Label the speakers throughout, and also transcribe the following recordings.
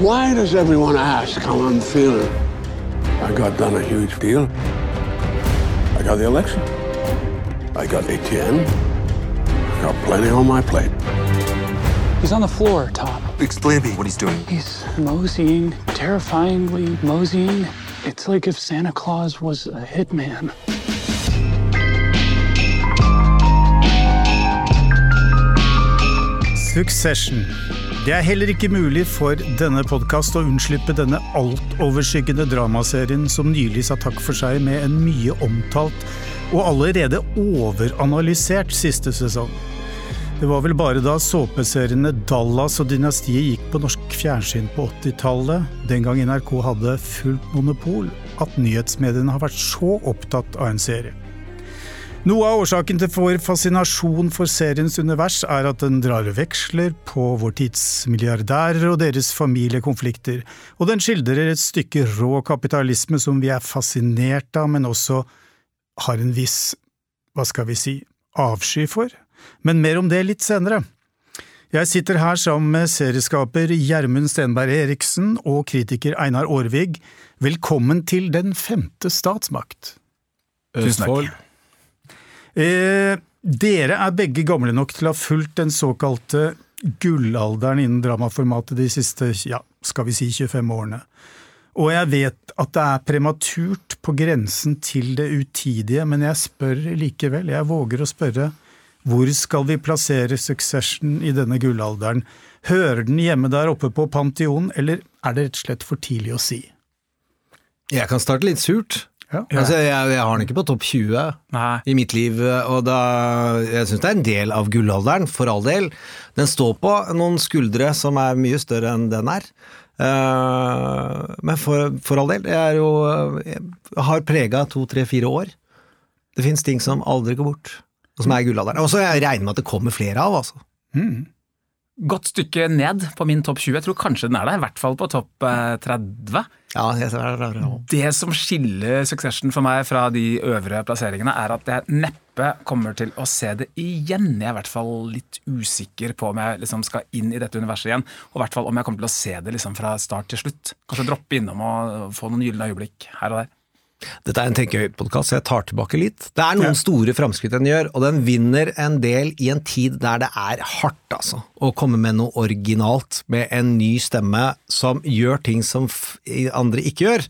Speaker 1: Why does everyone ask how I'm feeling? I got done a huge deal. I got the election. I got ATN. I got plenty on my plate.
Speaker 2: He's on the floor, Tom.
Speaker 3: Explain to me what he's doing.
Speaker 2: He's moseying, terrifyingly moseying. It's like if Santa Claus was a hitman.
Speaker 4: Succession. Det er heller ikke mulig for denne podkast å unnslippe denne altoverskyggende dramaserien som nylig sa takk for seg med en mye omtalt og allerede overanalysert siste sesong. Det var vel bare da såpeseriene Dallas og Dynastiet gikk på norsk fjernsyn på 80-tallet, den gang NRK hadde fullt monopol, at nyhetsmediene har vært så opptatt av en serie. Noe av årsaken til vår fascinasjon for seriens univers er at den drar veksler på vår tids milliardærer og deres familiekonflikter, og den skildrer et stykke rå kapitalisme som vi er fascinert av, men også har en viss, hva skal vi si, avsky for. Men mer om det litt senere. Jeg sitter her sammen med serieskaper Gjermund Stenberg Eriksen og kritiker Einar Aarvig. Velkommen til Den femte statsmakt.
Speaker 5: Østfold.
Speaker 4: Eh, dere er begge gamle nok til å ha fulgt den såkalte gullalderen innen dramaformatet de siste, ja, skal vi si 25 årene. Og jeg vet at det er prematurt på grensen til det utidige, men jeg spør likevel, jeg våger å spørre, hvor skal vi plassere Succession i denne gullalderen? Hører den hjemme der oppe på Pantheon, eller er det rett og slett for tidlig å si?
Speaker 5: Jeg kan starte litt surt.
Speaker 4: Ja.
Speaker 5: Altså, jeg, jeg har den ikke på topp 20
Speaker 6: Nei.
Speaker 5: i mitt liv, og da, jeg syns det er en del av gullalderen, for all del. Den står på noen skuldre som er mye større enn den er. Uh, men for, for all del, jeg er jo Jeg har prega to, tre, fire år. Det fins ting som aldri går bort, og som er gullalderen. Og så regner jeg med at det kommer flere av, altså.
Speaker 6: Godt stykke ned på min topp 20. Jeg tror kanskje den er der, i hvert fall på topp eh, 30.
Speaker 5: Ja, det, det. Ja.
Speaker 6: Det som skiller Succession for meg fra de øvre plasseringene, er at jeg neppe kommer til å se det igjen. Jeg er i hvert fall litt usikker på om jeg liksom skal inn i dette universet igjen. Og i hvert fall om jeg kommer til å se det liksom fra start til slutt. Kanskje droppe innom og få noen gylne øyeblikk her og der.
Speaker 5: Dette er en Tenke høyt-podkast, så jeg tar tilbake litt. Det er noen store framskritt den gjør, og den vinner en del i en tid der det er hardt, altså. Å komme med noe originalt, med en ny stemme som gjør ting som andre ikke gjør.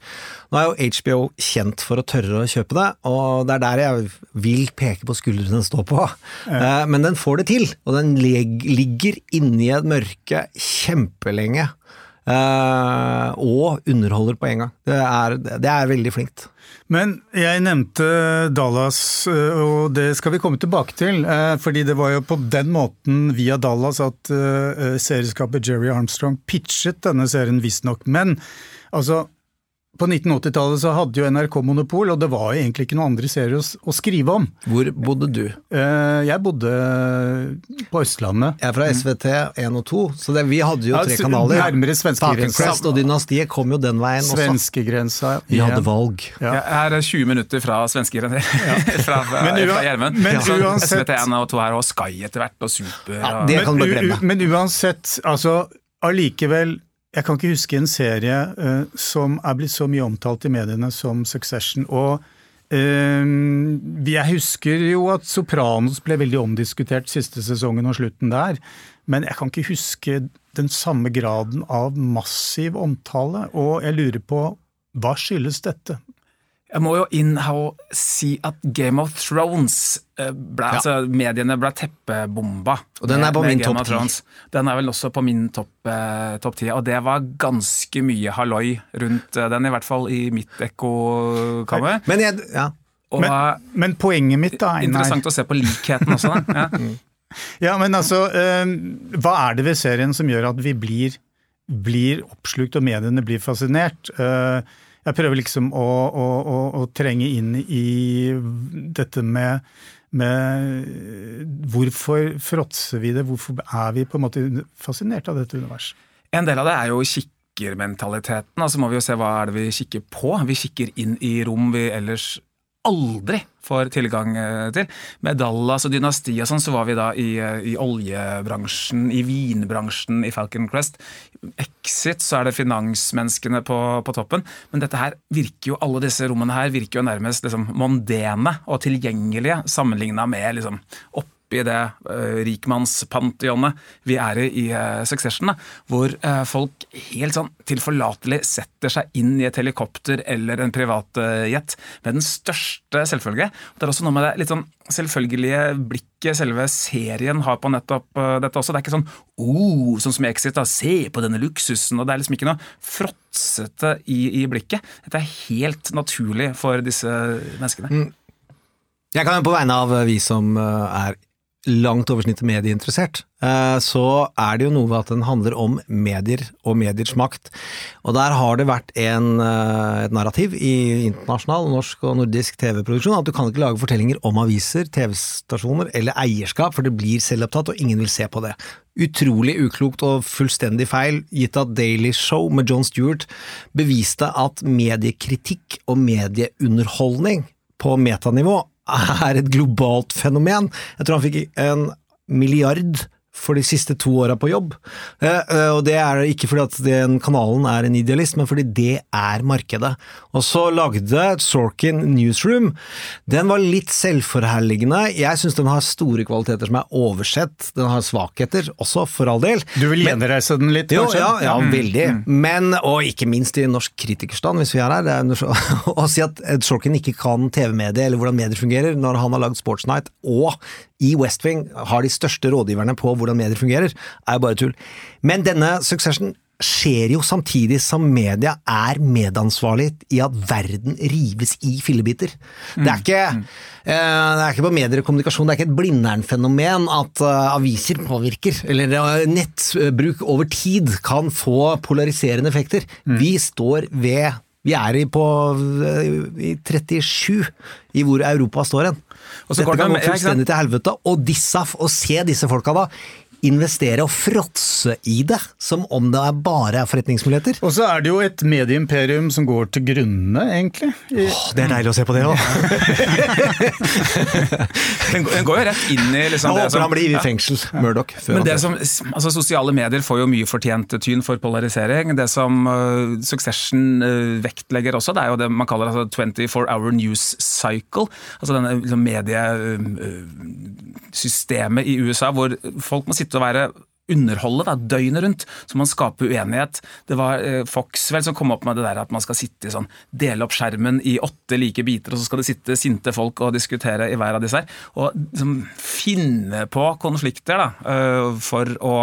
Speaker 5: Nå er jo HBO kjent for å tørre å kjøpe det, og det er der jeg vil peke på skuldrene den står på. Ja. Men den får det til, og den ligger inni et mørke kjempelenge. Eh, og underholder på en gang. Det er, det er veldig flinkt.
Speaker 4: Men jeg nevnte Dallas, øh, og det skal vi komme tilbake til. Uh, Fordi det var jo på den måten via Dallas at uh, serieskaper Jerry Armstrong pitchet denne serien, visstnok. Men altså, på 1980-tallet så hadde jo NRK monopol, og det var jo egentlig ikke noen andre serier å, skrive om.
Speaker 5: Hvor bodde du?
Speaker 4: Eh, Jeg bodde på Østlandet.
Speaker 5: Jeg er fra SVT 1 og 2, så det, vi hadde jo
Speaker 4: Ja,
Speaker 5: tre kanaler.
Speaker 4: nærmere svenskegrensa.
Speaker 5: Og Dynastiet kom jo den veien også.
Speaker 4: Svenskegrensa.
Speaker 5: Vi hadde valg.
Speaker 4: Ja.
Speaker 6: Jeg er 20 minutter fra svenskegrenser. fra
Speaker 4: Men
Speaker 6: fra Gjermund.
Speaker 4: men
Speaker 6: Så
Speaker 4: uansett-
Speaker 6: SVT1 og 2 her, og Sky etter hvert, og Super.
Speaker 5: Ja,
Speaker 6: og,
Speaker 5: det kan du bare
Speaker 4: Men,
Speaker 5: glemme.
Speaker 4: men uansett, altså allikevel Jeg kan ikke huske en serie uh, som er blitt så mye omtalt i mediene som Succession. Og uh, jeg husker jo at Sopranos ble veldig omdiskutert siste sesongen og slutten der. Men jeg kan ikke huske den samme graden av massiv omtale. Og jeg lurer på hva skyldes dette?
Speaker 6: Jeg må jo inn her og si at Game of Thrones ble, ja. altså Mediene ble teppebomba.
Speaker 5: Og den er på min topp
Speaker 6: ti.
Speaker 5: 10.
Speaker 6: Den er vel også på min topp eh, top 10, og det var ganske mye halloi rundt eh, den, i hvert fall i mitt ekkokammer.
Speaker 5: Men ja.
Speaker 4: Men, men poenget mitt, da, Einar
Speaker 6: interessant å se på likheten også. Da. Ja.
Speaker 4: Ja, men altså, eh, hva er det ved serien som gjør at vi blir, blir oppslukt og mediene blir fascinert? Eh, jeg prøver liksom å, å, å, å trenge inn i dette med, med Hvorfor fråtser vi det? Hvorfor er vi på en måte fascinert av dette universet?
Speaker 6: En del av det er jo kikkermentaliteten. Altså må vi jo se hva er det vi kikker på. Vi kikker inn i rom vi ellers aldri får tilgang eh, til. Med Dallas og dynastiet og sånn, så var vi da i, eh, i oljebransjen, i vinbransjen, i Falcon Crest. Exit, så er det finansmenneskene på, på, toppen. Men dette her virker jo, alle disse rommene her virker jo nærmest liksom mondene og tilgjengelige sammenligna med liksom opp oppi det uh, rikmannspantheonet vi er i i uh, Succession, da, hvor uh, folk helt sånn tilforlatelig setter seg inn i et helikopter eller en privatjet med den største selvfølge. Det er også noe med det litt sånn selvfølgelige blikket selve serien har på nettopp dette også. Det er ikke sånn oh, sånn som i Exit, da, se på denne luksusen, og det er liksom ikke noe fråtsete i, i blikket. Dette er helt naturlig for disse menneskene. Mm.
Speaker 5: Jeg kan på vegne av vi som er langt over snittet medieinteressert, eh, så er det jo noe ved at den handler om medier og mediers makt. Og der har det vært en, eh, et narrativ i internasjonal, norsk og nordisk TV-produksjon at du kan ikke lage fortellinger om aviser, TV-stasjoner eller eierskap, for det blir selvopptatt og ingen vil se på det. Utrolig uklokt og fullstendig feil, gitt at Daily Show med John Stewart beviste at mediekritikk og medieunderholdning på metanivå er et globalt fenomen. Jeg tror han fikk en milliard for de siste to åra på jobb. Eh, eh, og det er ikke fordi at den kanalen er en idealist, men fordi det er markedet. Og så lagde Sorkin Newsroom. Den var litt selvforherligende. Jeg syns den har store kvaliteter som er oversett. Den har svakheter også, for all del.
Speaker 4: Du vil gjenreise den litt,
Speaker 5: kanskje? Jo, ja, ja mm. veldig. Men, og ikke minst i norsk kritikerstand, hvis vi er her, å si at Sorkin ikke kan TV-medie eller hvordan medier fungerer, når han har lagd Sportsnight og i West Wing har de største rådgiverne på hvordan medier fungerer, er jo bare tull. Men denne Succession skjer jo samtidig som media er medansvarlig i at verden rives i fillebiter. Mm. Det, er ikke, mm. uh, det er ikke på medier og kommunikasjon, det er ikke et Blindern-fenomen at uh, aviser påvirker, eller uh, nettbruk over tid kan få polariserende effekter. Mm. Vi står ved Vi er i på i 37 i hvor Europa står hen. Dette kan gå fullstendig til helvete. Og disse, å se disse folka da investere og fråtse i det, som om det er bare er forretningsmuligheter.
Speaker 4: Og så er det jo et medieimperium som går til grunne, egentlig.
Speaker 5: Åh, det er deilig å se på det òg!
Speaker 6: den, den, går jo rett inn i liksom,
Speaker 5: det som han blir i fengsel, ja. Murdoch.
Speaker 6: Men det som, altså, Sosiale medier får jo mye fortjent tyn for polarisering. Det som uh, Succession uh, vektlegger også, det er jo det man kaller altså, 24 hour news cycle. Altså denne liksom, mediesystemet uh, i USA hvor folk må sitte sitte og være underholde da, døgnet rundt, så man skaper uenighet. Det var eh, Fox vel som kom opp med det der at man skal sitte i sånn, dele opp skjermen i åtte like biter, og så skal det sitte sinte folk og diskutere i hver av disse her. Og liksom, finne på konflikter da, uh, for å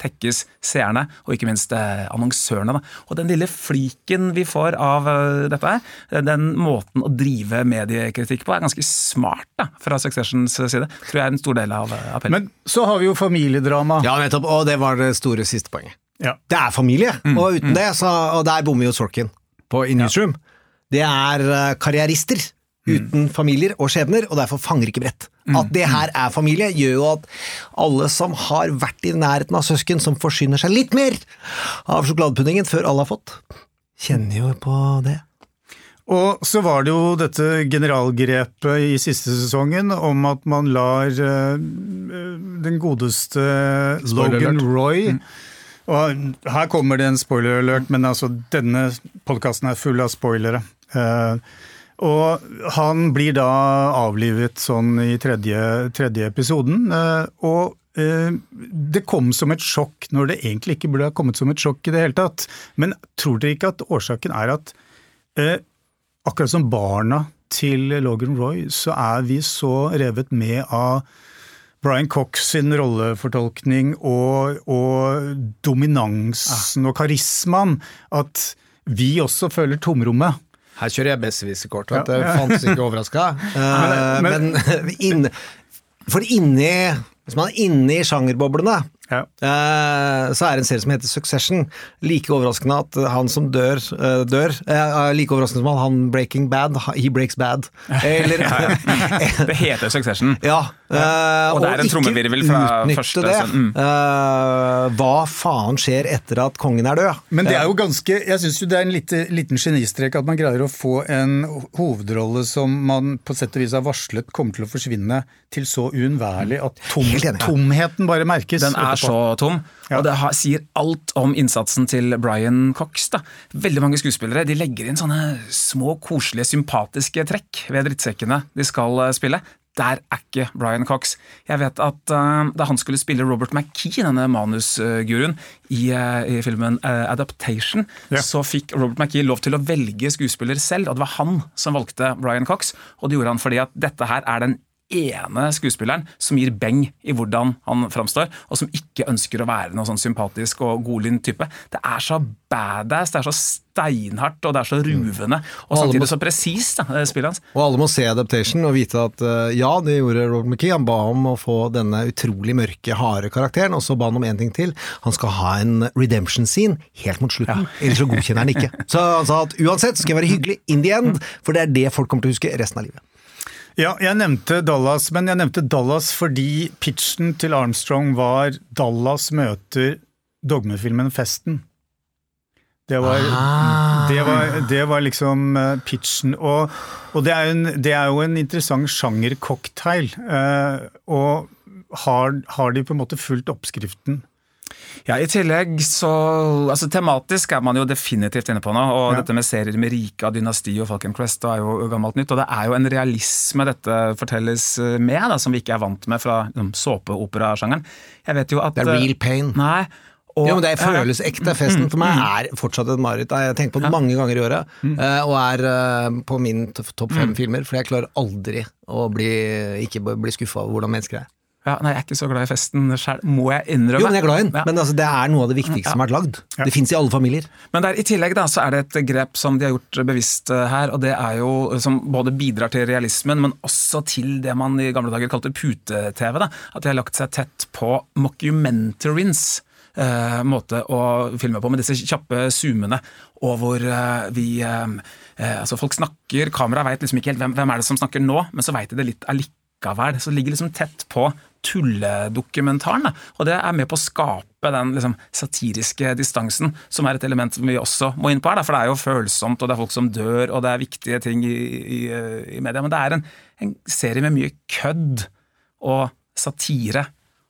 Speaker 6: tekkes seerne, og ikke minst eh, annonsørene. Da. Og den lille fliken vi får av uh, dette her, eh, den måten å drive mediekritikk på, er ganske smart da, fra Successions side. Tror jeg er en stor del av appellen.
Speaker 4: Men så har vi jo familiedrama.
Speaker 5: Ja, nettopp, og det var det store siste poenget.
Speaker 4: Ja.
Speaker 5: Det er familie, mm. og uten mm. det, så, og der bommer jo Sorkin på In Newsroom. Ja. Det er karrierister uten familier og skjebner, og derfor fanger ikke brett. Mm. At det her er familie, gjør jo at alle som har vært i nærheten av søsken som forsyner seg litt mer av sjokoladepuddingen før alle har fått, kjenner jo på det.
Speaker 4: Og så var det jo dette generalgrepet i siste sesongen om at man lar uh, den godeste Logan Roy mm. Og her kommer det en spoiler alert, men altså denne podkasten er full av spoilere. Uh, og han blir da avlivet sånn i tredje, tredje episoden. Eh, og eh, det kom som et sjokk når det egentlig ikke burde ha kommet som et sjokk i det hele tatt. Men tror dere ikke at årsaken er at eh, akkurat som barna til Logan Roy, så er vi så revet med av Brian Cox sin rollefortolkning og, og dominansen og karismaen at vi også føler tomrommet.
Speaker 5: Her kjører jeg besserwisserkort, ja. det fantes ikke overraska. Uh, men, men inn, for inni Hvis man er inne i sjangerboblene, ja. uh, så er det en serie som heter Succession. Like overraskende at han som dør, uh, dør. like overraskende som han, han Breaking Bad, he breaks bad.
Speaker 6: Eller, det heter Succession.
Speaker 5: Ja, Eh,
Speaker 6: Og det er en trommevirvel fra første
Speaker 5: det.
Speaker 6: Mm.
Speaker 5: Eh, hva faen skjer etter at kongen er død?
Speaker 4: Men det er jo ganske Jeg syns det er en lite, liten genistrek at man greier å få en hovedrolle som man på sett og vis har varslet kommer til å forsvinne, til så uunnværlig at tom, tomheten bare merkes.
Speaker 6: Den er
Speaker 4: etterpå.
Speaker 6: så tom,
Speaker 4: Ja.
Speaker 6: og det har, sier alt om innsatsen til Brian Cox. Da. Veldig mange skuespillere de legger inn sånne små, koselige, sympatiske trekk ved drittsekkene de skal eh, spille. Der er ikke Brian Cox. Jeg vet at uh, Da han skulle spille Robert McKee, denne manusguruen, i, uh, i filmen uh, Adaptation,
Speaker 4: Ja.
Speaker 6: så fikk Robert McKee lov til å velge skuespiller selv, og det var han som valgte Brian Cox. Og det gjorde han fordi at dette her er den ene skuespilleren som gir beng i hvordan han framstår, og som ikke ønsker å være noe sånn sympatisk og godlynt type. Det er så badass, det er så steinhardt, og det er så ruvende. Og
Speaker 5: må-
Speaker 6: samtidig så presist, da, spillet hans.
Speaker 5: Og alle må se Adaptation og vite at eh, ja, det gjorde Robert McKee. Han ba om å få denne utrolig mørke, harde karakteren, og så ba han om én ting til. Han skal ha en redemption scene helt mot slutten, ellers så godkjenner han ikke. Så han sa at uansett skal jeg være hyggelig in the end, for det er det folk kommer til å huske resten av livet.
Speaker 4: Ja, jeg nevnte Dallas, men jeg nevnte Dallas fordi pitchen til Armstrong var Dallas møter dogmefilmen Festen. Det var,
Speaker 5: Ah.
Speaker 4: det var, det var liksom eh, pitchen. Og, og det, er en, det er jo en interessant sjangercocktail. Eh, og har, har de på en måte fulgt oppskriften?
Speaker 6: Ja, I tillegg så altså Tematisk er man jo definitivt inne på nå. og
Speaker 4: Ja.
Speaker 6: Dette med serier med rike av Dynasti og Falkencrest er jo gammelt nytt. Og det er jo en realisme dette fortelles med, da, som vi ikke er vant med fra liksom, såpeoperasjangeren. Jeg vet jo at
Speaker 5: Det er real pain.
Speaker 6: Nei. Og,
Speaker 5: Ja, men Det føles ekte. Festen for meg er fortsatt et mareritt. Jeg har tenkt på det mange ganger i året, eh, og er eh, på min topp fem filmer. For jeg klarer aldri å bli, ikke bli skuffa over hvordan mennesker er.
Speaker 6: Ja, nei, jeg er ikke så glad i festen sjøl, må jeg innrømme.
Speaker 5: Jo, men jeg er glad i den.
Speaker 6: Ja.
Speaker 5: Men altså, det er noe av det viktigste som har vært lagd. Det fins i alle familier.
Speaker 6: Men der, i tillegg da, så er det et grep som de har gjort bevisst eh, her, og det er jo som både bidrar til realismen, men også til det man i gamle dager kalte pute-TV. da, At de har lagt seg tett på mockumentaries. eh, måte å filme på, med disse kjappe zoomene, og hvor eh, vi eh, eh, Altså, folk snakker, kameraet veit liksom ikke helt hvem, hvem er det som snakker nå, men så veit de det litt allikevel. Så det ligger liksom tett på tulledokumentaren. Og det er med på å skape den liksom, satiriske distansen, som er et element som vi også må inn på her. Da. For det er jo følsomt, og det er folk som dør, og det er viktige ting i, i, i media. Men det er en, en serie med mye kødd og satire.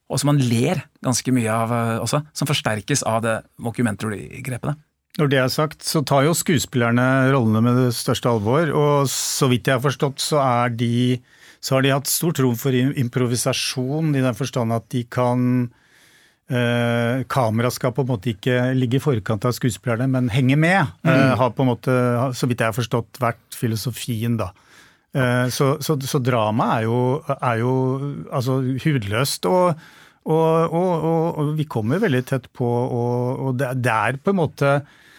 Speaker 6: Og som man ler ganske mye av eh, også, som forsterkes av det mockumentary-grepet.
Speaker 4: Når det er sagt, så tar jo skuespillerne rollene med det største alvor, og så vidt jeg har forstått, så, er de, så har de hatt stort rom for improvisasjon, i den forstand at de kan eh, Kamera skal på en måte ikke ligge i forkant av skuespillerne, men henge med. Eh, har på en måte, så vidt jeg har forstått, vært filosofien, da. Eh, så, så, så drama er jo, er jo altså hudløst. og og, og, og, vi kommer veldig tett på, og, og det, det er på en måte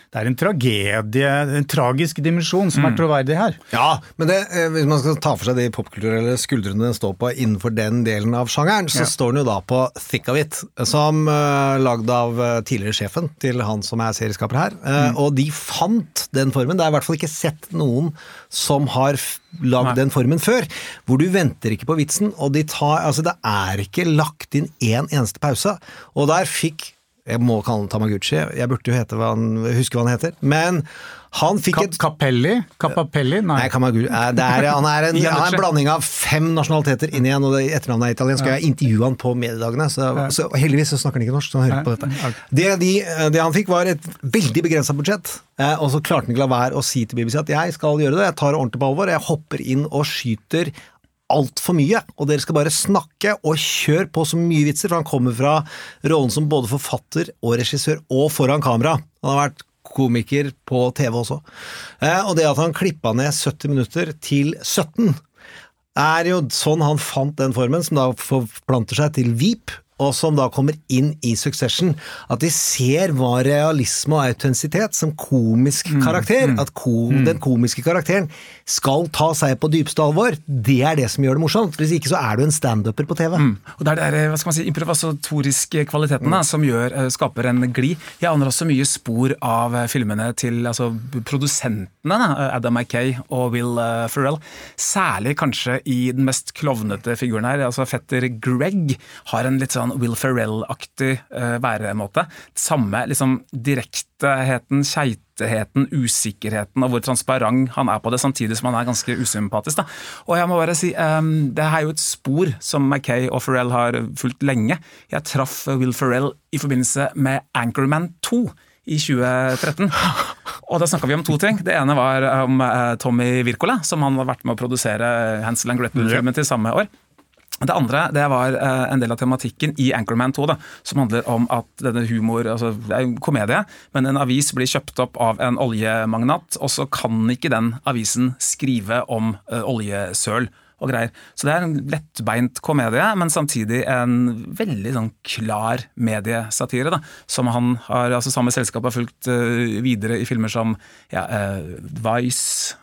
Speaker 4: det er en tragedie, en tragisk dimensjon som er troverdig her.
Speaker 5: Ja, men det, eh, hvis man skal ta for seg de popkulturelle skuldrene den står på innenfor den delen av sjangeren, så
Speaker 4: Ja.
Speaker 5: står den jo da på Thick of It, som uh, lagd av eh, tidligere sjefen til han som er serieskaper her. Eh, Og de fant den formen. Det er i hvert fall ikke sett noen som har lagd den formen før. Hvor du venter ikke på vitsen, og de tar Altså, det er ikke lagt inn én eneste pause. Og der fikk jeg må kalle han Tamaguchi, jeg burde jo hva han, huske hva han heter. Men han fikk
Speaker 4: Ka
Speaker 5: et
Speaker 4: Capelli? Capapelli? Nei.
Speaker 5: Nei, er, han, er en, han er en blanding av fem nasjonaliteter inn igjen, og det etternavnet er italiensk. og Jeg intervjua han på mediedagene, så, så heldigvis så snakker han ikke norsk. så han hører på dette. Det, de, det han fikk, var et veldig begrensa budsjett, eh, og så klarte han ikke la være å si til BBC at jeg skal gjøre det, jeg tar det ordentlig på alvor, jeg hopper inn og skyter altfor mye, og dere skal bare snakke og kjøre på så mye vitser, for han kommer fra rollen som både forfatter og regissør og foran kamera. Han har vært komiker på TV også. Eh, og det at han klippa ned 70 minutter til 17, er jo sånn han fant den formen, som da forplanter seg til Veep. Og som da kommer inn i Succession, at de ser hva realisme og autentisitet som komisk karakter, at ko, den komiske karakteren skal ta seg på dypeste alvor, det er det som gjør det morsomt. Hvis ikke så er du en standuper på TV.
Speaker 6: Og det er der, hva skal man si, improvisatoriske kvalitetene som gjør, eh, skaper en glid. Jeg aner også mye spor av eh, filmene til altså, produsentene, da, Adam Mackay og Will eh, Ferrell. Særlig kanskje i den mest klovnete figuren her. altså Fetter Greg har en litt sånn Will Ferrell-aktig uh, væremåte. Samme liksom direkteheten, keiteheten, usikkerheten og hvor transparent han er på det, samtidig som han er ganske usympatisk. Da. Og jeg må bare si, um, Det er jo et spor som Mackay og Ferrell har fulgt lenge. Jeg traff Will Ferrell i forbindelse med Anchorman 2 i 2013. Og da snakka vi om to ting. Det ene var om eh, Tommy Wirkola, som han har vært med å produsere Hansel and Gretel-filmen til samme år. Det andre det var eh, en del av tematikken i Anchorman 2, da, som handler om at denne humor altså Det er en komedie, men en avis blir kjøpt opp av en oljemagnat, og så kan ikke den avisen skrive om eh, oljesøl og greier. Så det er en lettbeint komedie, men samtidig en veldig sånn klar mediesatire, da, som han har, altså samme selskap har fulgt eh, videre i filmer som ja, Vice.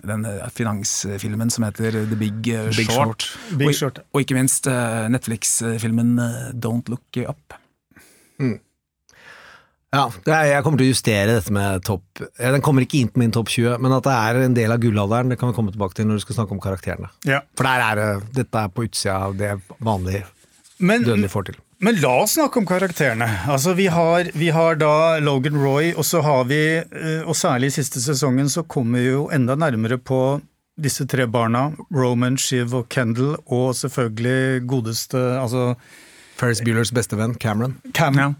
Speaker 6: Den eh, finansfilmen som heter The Big, eh,
Speaker 5: Big
Speaker 6: Short.
Speaker 5: Short.
Speaker 4: Big
Speaker 6: og,
Speaker 4: Short, ja.
Speaker 6: og ikke minst eh, Netflix-filmen Don't Look Up.
Speaker 5: Ja, er, jeg kommer til å justere dette med topp Den kommer ikke inn på min topp 20, men at det er en del av gullalderen, det kan vi komme tilbake til når du skal snakke om karakterene.
Speaker 4: Ja.
Speaker 5: For der er det, dette er på utsida av det vanlige
Speaker 4: Men,
Speaker 5: dødelige får til.
Speaker 4: Men la oss snakke om karakterene. Altså, vi har, vi har da Logan Roy, og så har vi, eh, og særlig i siste sesongen, så kommer vi jo enda nærmere på disse tre barna. Roman, Shiv og Kendal, og selvfølgelig godeste altså
Speaker 5: Ferris Buellers beste venn, Cameron.
Speaker 4: Cam.
Speaker 6: Ja.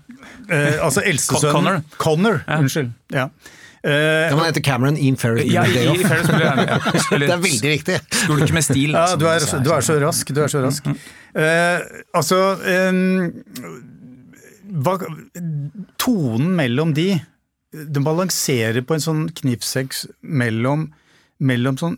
Speaker 4: Eh, altså eldstesønnen
Speaker 6: Connor.
Speaker 4: Connor, unnskyld. Ja. Eh,
Speaker 5: Ja, men heter Cameron in Ferris
Speaker 6: Ja,
Speaker 5: Bueller's
Speaker 6: i,
Speaker 5: Day
Speaker 6: i
Speaker 5: Off.
Speaker 6: Ferris Bueller, ja, ja.
Speaker 5: Det er veldig viktig.
Speaker 6: ikke med stil.
Speaker 4: Ja, du er, du er så rask. Du er så rask. Eh, altså um, hva, Tonen mellom de Den balanserer på en sånn knivsegg mellom, mellom sånn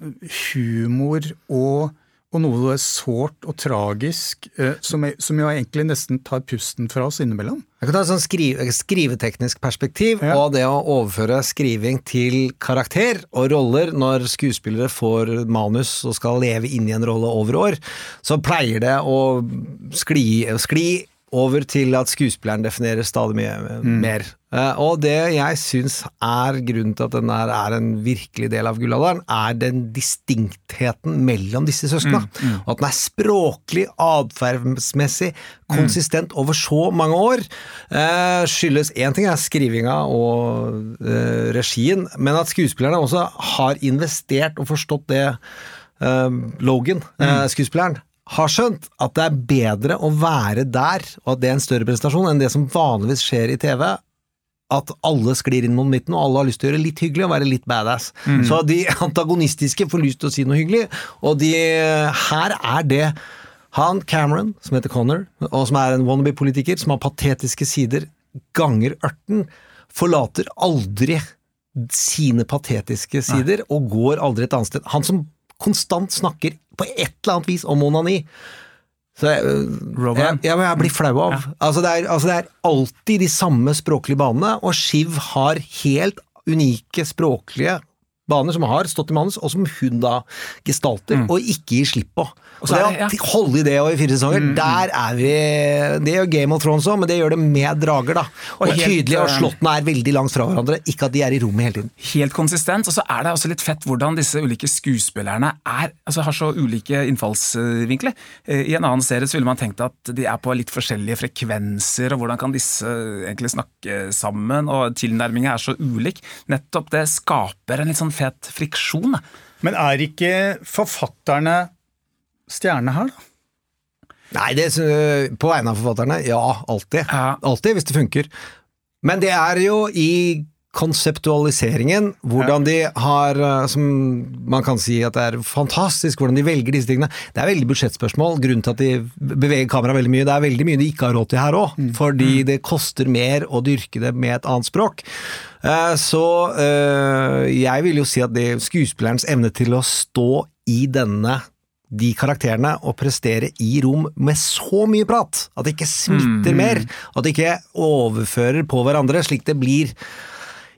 Speaker 4: humor og, og noe sårt og tragisk, eh, som, jeg- som jo egentlig nesten tar pusten fra oss innimellom.
Speaker 5: Jeg kan ta et sånn skrive, skriveteknisk perspektiv,
Speaker 4: Ja.
Speaker 5: og det å overføre skriving til karakter og roller når skuespillere får manus og skal leve inn i en rolle over år, så pleier det å skli, skli over til at skuespilleren definerer stadig mye mer. Eh, Og det jeg syns er grunnen til at den er, er en virkelig del av gullalderen, er den distinktheten mellom disse søskna. Og at den er språklig, atferdsmessig, konsistent over så mange år. Eh, skyldes én ting er skrivinga og eh, regien, men at skuespillerne også har investert og forstått det eh, Logan, eh, skuespilleren, har skjønt at det er bedre å være der, og at det er en større prestasjon enn det som vanligvis skjer i TV. At alle sklir inn mot midten, og alle har lyst til å gjøre litt hyggelig og være litt badass. Så de antagonistiske får lyst til å si noe hyggelig, og de Her er det han Cameron, som heter Connor, og som er en wannabe-politiker, som har patetiske sider ganger ørten, forlater aldri sine patetiske sider og går aldri et annet sted. Han som konstant snakker på et eller annet vis om onani. Så jeg, jeg, jeg, jeg blir flau av. Altså, det er, altså det er alltid de samme språklige banene, og Shiv har helt unike språklige baner som har stått i manus, og som hun da gestalter, og ikke gir slipp på. Og
Speaker 6: så
Speaker 5: det
Speaker 6: er det-
Speaker 5: holde i det og i fire sesonger, der er vi Det gjør Game of Thrones òg, men det gjør det med drager, da. Og,
Speaker 6: Og
Speaker 5: tydelig, og
Speaker 6: eh,
Speaker 5: slottene er veldig langt fra hverandre, ikke at de er i rommet hele tiden.
Speaker 6: helt konsistent, og så er det også litt fett hvordan disse ulike skuespillerne er, altså har så ulike innfallsvinkler. Eh, I en annen serie så ville man tenkt at de er på litt forskjellige frekvenser, og hvordan kan disse egentlig snakke sammen, og tilnærmingen er så ulik. Nettopp det skaper en litt sånn fet friksjon. da.
Speaker 4: Men er ikke forfatterne stjerne her, da?
Speaker 5: Nei, det, er- på vegne av forfatterne, ja, alltid.
Speaker 6: Ja.
Speaker 5: Alltid, hvis det funker. Men det er jo i konseptualiseringen, hvordan de har eh, Som man kan si at det er fantastisk hvordan de velger disse tingene. Det er veldig budsjettspørsmål, grunnen til at de beveger kameraet veldig mye. Det er veldig mye de ikke har råd til her òg, fordi det koster mer å dyrke det med et annet språk. Eh, Så eh, jeg vil jo si at det skuespillerens evne til å stå i denne de karakterene å prestere i rom med så mye prat at det ikke smitter mer, at det ikke overfører på hverandre, slik det blir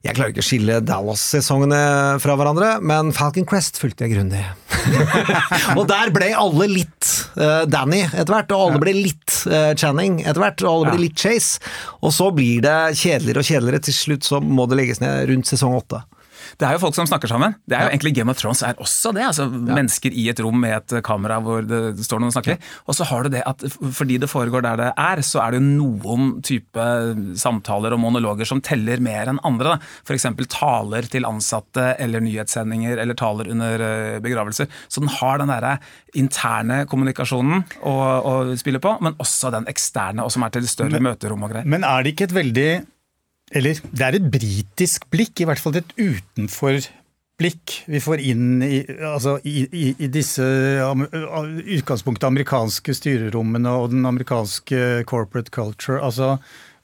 Speaker 5: jeg klarer ikke å skille Dallas-sesongene fra hverandre, men Falcon Crest fulgte jeg grundig. og der ble alle litt uh, Danny etter hvert, og alle ble litt uh, Channing etter hvert, og alle ble litt Chase. Og så blir det kjedeligere og kjedeligere. Til slutt så må det legges ned rundt sesong åtte.
Speaker 6: Det er jo folk som snakker sammen. Det er jo egentlig Game of Thrones er også det. altså Mennesker i et rom med et kamera hvor det står noen og snakker. Og så har du det at fordi det foregår der det er, så er det jo noen type samtaler og monologer som teller mer enn andre. F.eks. taler til ansatte eller nyhetssendinger eller taler under eh, begravelser. Så den har den derre interne kommunikasjonen å, å spille på, men også den eksterne, og som er til større men, møterom og greier.
Speaker 4: Men er det ikke et veldig eller det er et britisk blikk, i hvert fall et utenfor-blikk vi får inn i, altså i, i, i disse utgangspunktet amerikanske styrerommene og den amerikanske corporate culture. Altså,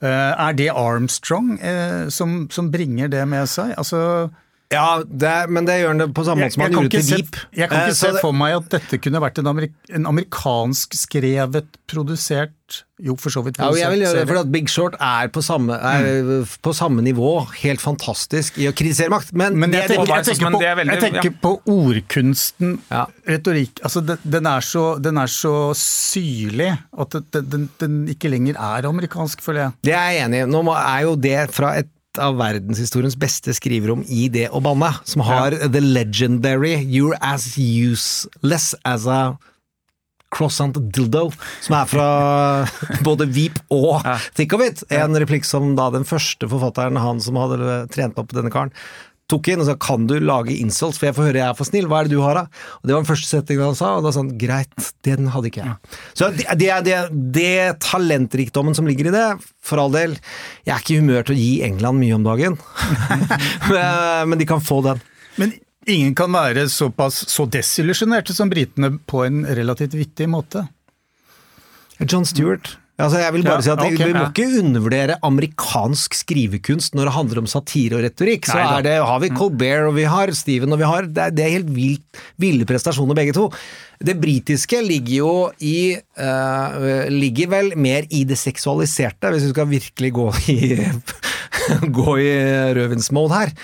Speaker 4: eh, er det Armstrong eh, som, som bringer det med seg? Altså,
Speaker 5: ja, det, men det gjør han det på samme måte som han gjorde til Deep.
Speaker 4: Jeg kan ikke eh, se for meg at dette kunne vært en, amerik en amerikansk skrevet, produsert Jo, for så vidt.
Speaker 5: Ja, jeg vil gjøre det, for at Big Short er på samme, er mm. på samme nivå, helt fantastisk, i å kritisere makt. Men,
Speaker 4: men jeg, tenker, jeg, tenker, på, veldig, jeg tenker på, ordkunsten, ja. retorikk altså den, er så, den, er så, syrlig at den, den, ikke lenger er amerikansk, føler jeg.
Speaker 5: Det er jeg enig i. Nå er jo det fra et av verdenshistoriens beste skriverom i det å banne, som har ja. the legendary 'You're as useless as a croissant dildo', som er fra både Veep og ja. It. En replikk som da den første forfatteren, han som hadde trent opp denne karen, tok inn og sa 'kan du lage insults, for jeg får høre jeg er for snill', hva er det du har da? Og Det var den første setningen han sa, og da sa han 'greit, den hadde ikke jeg'. Så det, det, det, det talentrikdommen som ligger i det, for all del, jeg er ikke i humør til å gi England mye om dagen, men de kan få den.
Speaker 4: Men ingen kan være såpass så desillusjonerte som britene på en relativt vittig måte.
Speaker 5: John Stewart Altså, jeg vil bare ja, si at okay, Vi må ikke undervurdere amerikansk skrivekunst når det handler om satire og retorikk. Så er det, har vi mm. Colbert og vi har Steven og vi har Det er, det er helt vilt, ville prestasjoner begge to. Det britiske ligger jo i uh, Ligger vel mer i det seksualiserte, hvis vi skal virkelig gå i gå i rødvinsmode her.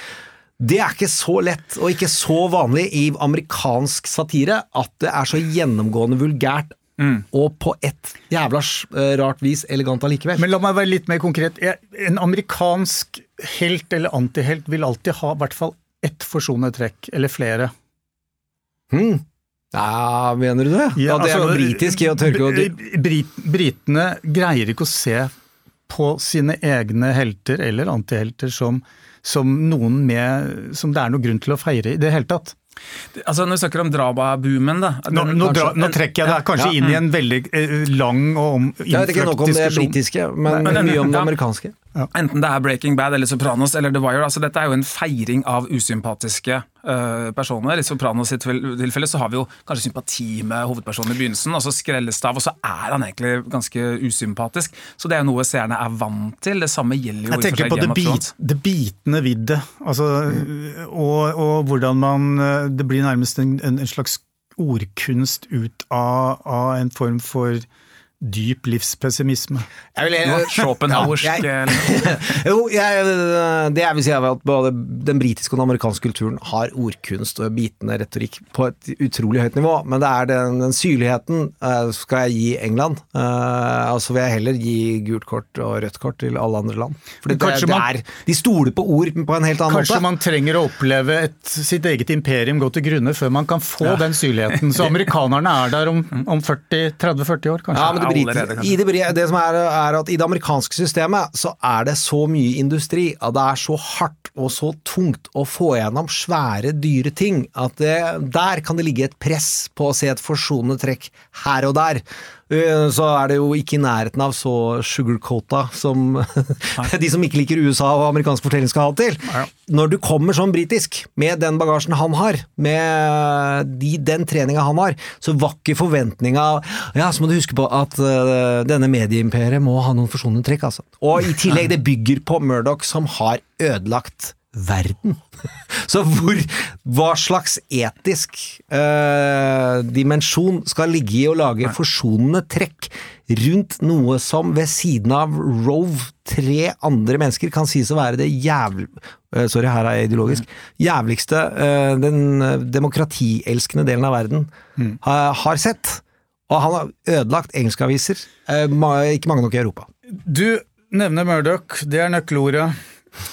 Speaker 5: Det er ikke så lett, og ikke så vanlig i amerikansk satire, at det er så gjennomgående vulgært Mm. Og på et jævla eh, rart vis elegant allikevel.
Speaker 4: Men la meg være litt mer konkret. En amerikansk helt eller antihelt vil alltid ha i hvert fall ett forsonende trekk, eller flere.
Speaker 5: Mm. Ja, mener du det? Ja, det er altså, noe britisk i å tørke
Speaker 4: Brit, Britene greier ikke å se på sine egne helter eller antihelter som, som noen med Som det er noe grunn til å feire i det hele tatt.
Speaker 6: Altså Når vi snakker om drama-boomen da
Speaker 4: nå, nå, kanskje, nå, trekker jeg deg kanskje ja, inn i en veldig eh, lang og om,
Speaker 5: Jeg vet ikke nok om det britiske, men, men, mye om det amerikanske.
Speaker 6: Ja. Enten det er Breaking Bad eller Sopranos eller The Wire. altså Dette er jo en feiring av usympatiske uh, personer. I Sopranos sitt tilfelle så har vi jo kanskje sympati med hovedpersonen i begynnelsen, og så skrelles det av, og så er han egentlig ganske usympatisk. Så det er jo noe seerne er vant til. Det samme gjelder jo
Speaker 4: Jeg tenker på det, bit, det bitende viddet, altså, mm. og, og, hvordan man eh, Det blir nærmest en, en slags ordkunst ut av, av en form for dyp livspessimisme.
Speaker 6: Jeg vil, Schopenhauersk ja,
Speaker 5: Jo, jeg, det jeg vil si er at både den britiske og den amerikanske kulturen har ordkunst og bitende retorikk på et utrolig høyt nivå, men det er den, den syrligheten uh, skal jeg gi England. Uh, altså vil jeg heller gi gult kort og rødt kort til alle andre land. For det, det, er, de stoler på ord på en helt annen
Speaker 4: kanskje måte. Kanskje man trenger å oppleve et, sitt eget imperium gå til grunne før man kan få ja. den syrligheten. Så amerikanerne er der om, om 30-40 år, kanskje.
Speaker 5: Ja, briter, i det, det, som er, er at i det amerikanske systemet så er det så mye industri at det er så hardt og så tungt å få gjennom svære, dyre ting at det, der kan det ligge et press på å se et forsonende trekk her og der. Eh, så er det jo ikke i nærheten av så sugarcoata som de som ikke liker USA og amerikansk fortelling skal ha til. Når du kommer sånn britisk, med den bagasjen han har, med de, den treninga han har, så var ikke forventninga Ja, så må du huske på at uh, denne medieimperiet må ha noen forsonende trekk, altså. Og i tillegg, det bygger på Murdoch som har ødelagt verden. Så hvor, hva slags etisk eh, dimensjon skal ligge i å lage forsonende trekk rundt noe som ved siden av Rove tre andre mennesker kan sies å være det jævl... eh, sorry, her er jeg ideologisk. Jævligste eh, den eh, demokratielskende delen av verden ha, har sett. Og han har ødelagt engelskaviser, eh, ikke mange nok i Europa.
Speaker 4: Du nevner Murdoch, det er nøkkelordet.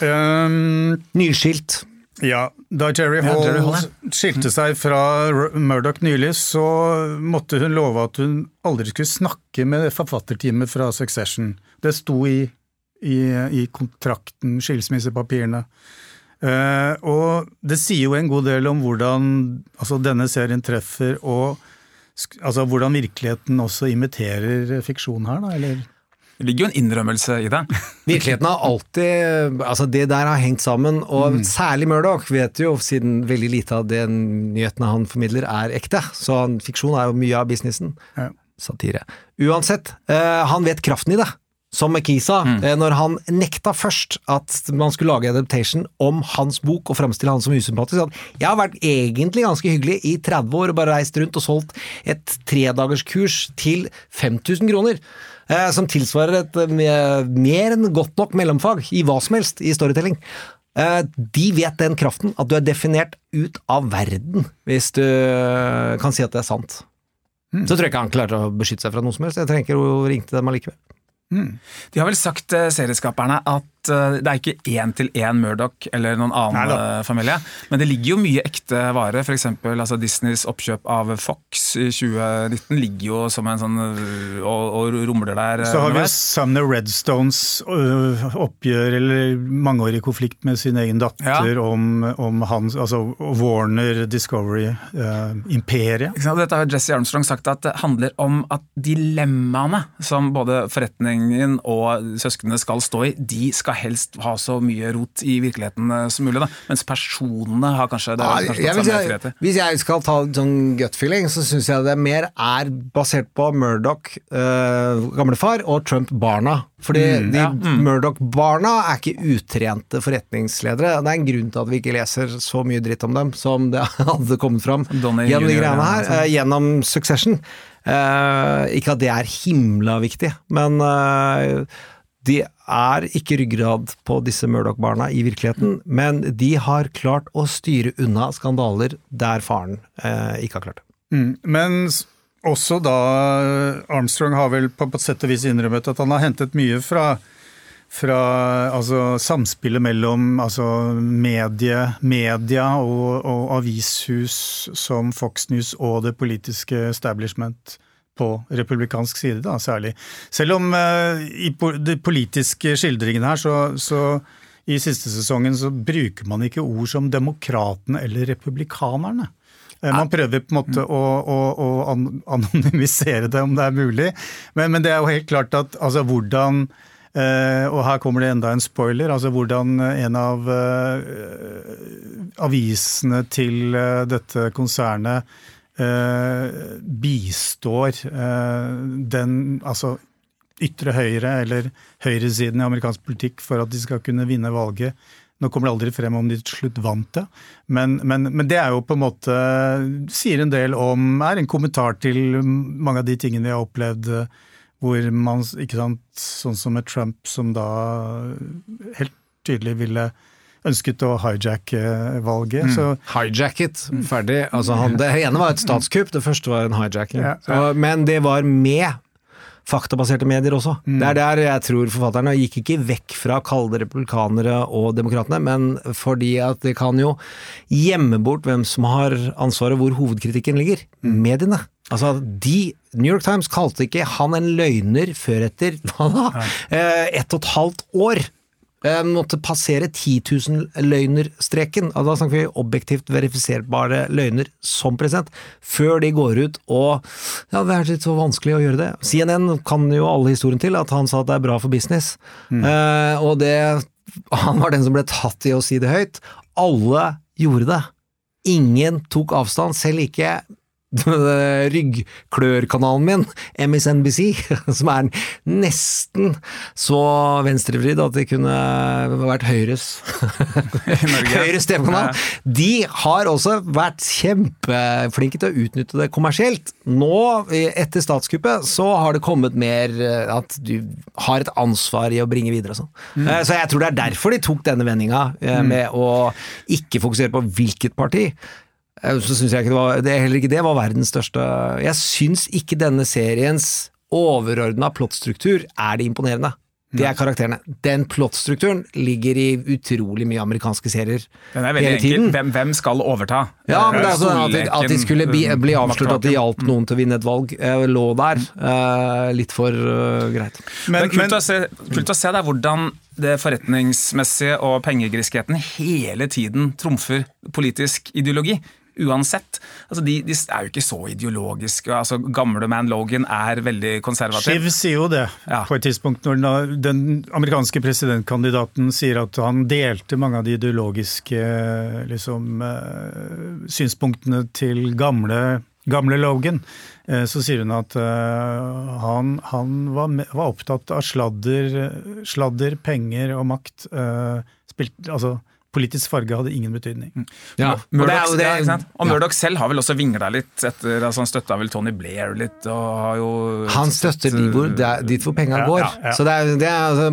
Speaker 4: Um,
Speaker 5: Nyskilt.
Speaker 4: ja, da Jerry Hall,
Speaker 6: Jerry Hall,
Speaker 4: skilte seg fra Murdoch nylig, så måtte hun love at hun aldri skulle snakke med forfatterteamet fra Succession. Det sto i, i, i kontrakten, skilsmissepapirene. Uh, og det sier jo en god del om hvordan altså, denne serien treffer, og altså, hvordan virkeligheten også imiterer fiksjon her, da, eller?
Speaker 6: Det ligger jo en innrømmelse i det.
Speaker 5: Virkeligheten har alltid Altså, det der har hengt sammen, og særlig Murdoch vet jo, siden veldig lite av den nyhetene han formidler er ekte, så han, fiksjon er jo mye av businessen.
Speaker 4: Ja.
Speaker 5: Satire. Uansett, eh, han vet kraften i det. Som McKee sa, eh, når han nekta først at man skulle lage adaptation om hans bok og fremstille han som usympatisk. at Jeg har vært egentlig ganske hyggelig i 30 år og bare reist rundt og solgt et tredagerskurs til 5000 kroner. Eh, som tilsvarer et eh, mer enn godt nok mellomfag i hva som helst i storytelling. Eh, de vet den kraften, at du er definert ut av verden, hvis du kan si at det er sant. Så tror jeg ikke han klarte å beskytte seg fra noe som helst. Jeg trenger ikke å ringe til dem allikevel.
Speaker 6: De har vel sagt, serieskaperne, at eh, det er ikke én til én Murdoch eller noen annen
Speaker 4: Neida.
Speaker 6: eh, familie, men det ligger jo mye ekte vare. For eksempel altså Disneys oppkjøp av Fox i 2019 ligger jo som en sånn øh, og, og rumler der. eh,
Speaker 4: Så har vi. Sumner Redstones oppgjør, eller mangeårig konflikt med sin egen datter om, om hans, altså Warner Discovery-imperiet.
Speaker 6: Eh. Dette har Jesse Armstrong sagt at det handler om at dilemmaene som både forretningen og søsknene skal stå i, de skal helst ha så mye rot i virkeligheten eh, som mulig. Da. Mens personene har kanskje, det har kanskje
Speaker 5: jeg si,
Speaker 6: friheter.
Speaker 5: hvis jeg skal ta sånn gut feeling, så syns jeg det mer er basert på Murdoch, øh, gamlefar, og Trump-barna. Fordi mm,
Speaker 6: ja, mm.
Speaker 5: Murdoch-barna er ikke utrente forretningsledere. Det er en grunn til at vi ikke leser så mye dritt om dem som det hadde kommet fram
Speaker 6: Donny
Speaker 5: gjennom de greiene her, øh, gjennom Succession. Uh, ikke at det er himla viktig, men uh, de er ikke ryggrad på disse Murdoch-barna i virkeligheten, men de har klart å styre unna skandaler der faren eh, ikke har klart det.
Speaker 4: Mm. Men også da Armstrong har vel på, på et sett og vis innrømmet at han har hentet mye fra fra altså, samspillet mellom altså, medie, media og, og avishus som Fox News og det politiske establishment på republikansk side, da, særlig. Selv om uh, i po de politiske skildringene her, så, så i siste sesongen så bruker man ikke ord som demokratene eller republikanerne. Eh, Man prøver på en måte å, å, å an- anonymisere det, om det er mulig. Men, men det er jo helt klart at altså, hvordan eh, og her kommer det enda en spoiler. altså Hvordan en av avisene til dette konsernet bistår eh, den altså ytre høyre eller høyresiden i amerikansk politikk for at de skal kunne vinne valget. Nå kommer det aldri frem om de til slutt vant det, men, men, men det er jo på en måte sier en del om Er en kommentar til mange av de tingene vi har opplevd eh, hvor man, ikke sant, sånn som med Trump, som da helt tydelig ville ønsket å hijacke valget. Så
Speaker 5: Hijacket, ferdig. Altså, han, det ene var et statskupp, det første var en hijacking.
Speaker 4: Ja,
Speaker 5: ja. men det var med faktabaserte medier også. Det er der jeg tror forfatterne gikk ikke vekk fra å kalle det republikanere og demokratene, men fordi at det kan jo gjemme bort hvem som har ansvaret, hvor hovedkritikken ligger. Mediene. Altså, de New York Times kalte ikke han en løgner før etter hva da? Eh, ett og et halvt år. Eh, måtte passere 10 000-løgnerstreken. Altså, da snakker vi objektivt verifiserbare løgner som president, før de går ut og Ja, det er litt så vanskelig å gjøre det. CNN kan jo alle historien til, at han sa at det er bra for business. Eh, og det Han var den som ble tatt i å si det høyt. Alle gjorde det. Ingen tok avstand, selv ikke ryggklørkanalen min, MSNBC, som er nesten så venstrevridd at det kunne vært Høyres Høyres TV-kanal. De har også vært kjempeflinke til å utnytte det kommersielt. Nå, etter statskuppet, så har det kommet mer eh, at du har et ansvar i å bringe videre og sånn.
Speaker 6: Mm.
Speaker 5: Eh, Så jeg tror det er derfor de tok denne vendinga, med med å ikke fokusere på hvilket parti. Eh, Så syns jeg ikke det var det, Heller ikke det var verdens største Jeg syns ikke denne seriens overordna plottstruktur er det imponerende. Det er karakterene. Den plottstrukturen ligger i utrolig mye amerikanske serier
Speaker 6: Den er veldig
Speaker 5: hele
Speaker 6: enkel.
Speaker 5: tiden.
Speaker 6: Hvem, hvem skal overta?
Speaker 5: Ja, men det er sånn at de, at de skulle bli, bli avslørt at de hjalp noen til å vinne et valg, eh, lå der. eh, litt for greit.
Speaker 6: Men,
Speaker 4: Men,
Speaker 6: kult,
Speaker 4: men
Speaker 6: å se, kult å se der hvordan det forretningsmessige og pengegriskheten hele tiden trumfer politisk ideologi. Uansett. Altså de, de er jo ikke så ideologiske. Altså Gamle Man Logan er veldig konservativ.
Speaker 4: Shiv sier jo det
Speaker 6: Ja.
Speaker 4: på et tidspunkt når den, amerikanske presidentkandidaten sier at han delte mange av de ideologiske liksom, eh, synspunktene til gamle, gamle Logan. Eh, Så sier hun at eh, han, han var, var opptatt av sladder, sladder, penger og makt. Spilt, altså, politisk farge hadde ingen betydning.
Speaker 5: Ja, og det er
Speaker 6: Murdoch,
Speaker 5: det-
Speaker 6: ja,
Speaker 5: ja.
Speaker 6: Selv har vel også vingla litt etter altså Han støtta vel Tony Blair litt, og har jo
Speaker 5: Han støtter de hvor, dit hvor penga
Speaker 4: Ja,
Speaker 5: går.
Speaker 4: ja, ja.
Speaker 5: Så det er, det er, altså,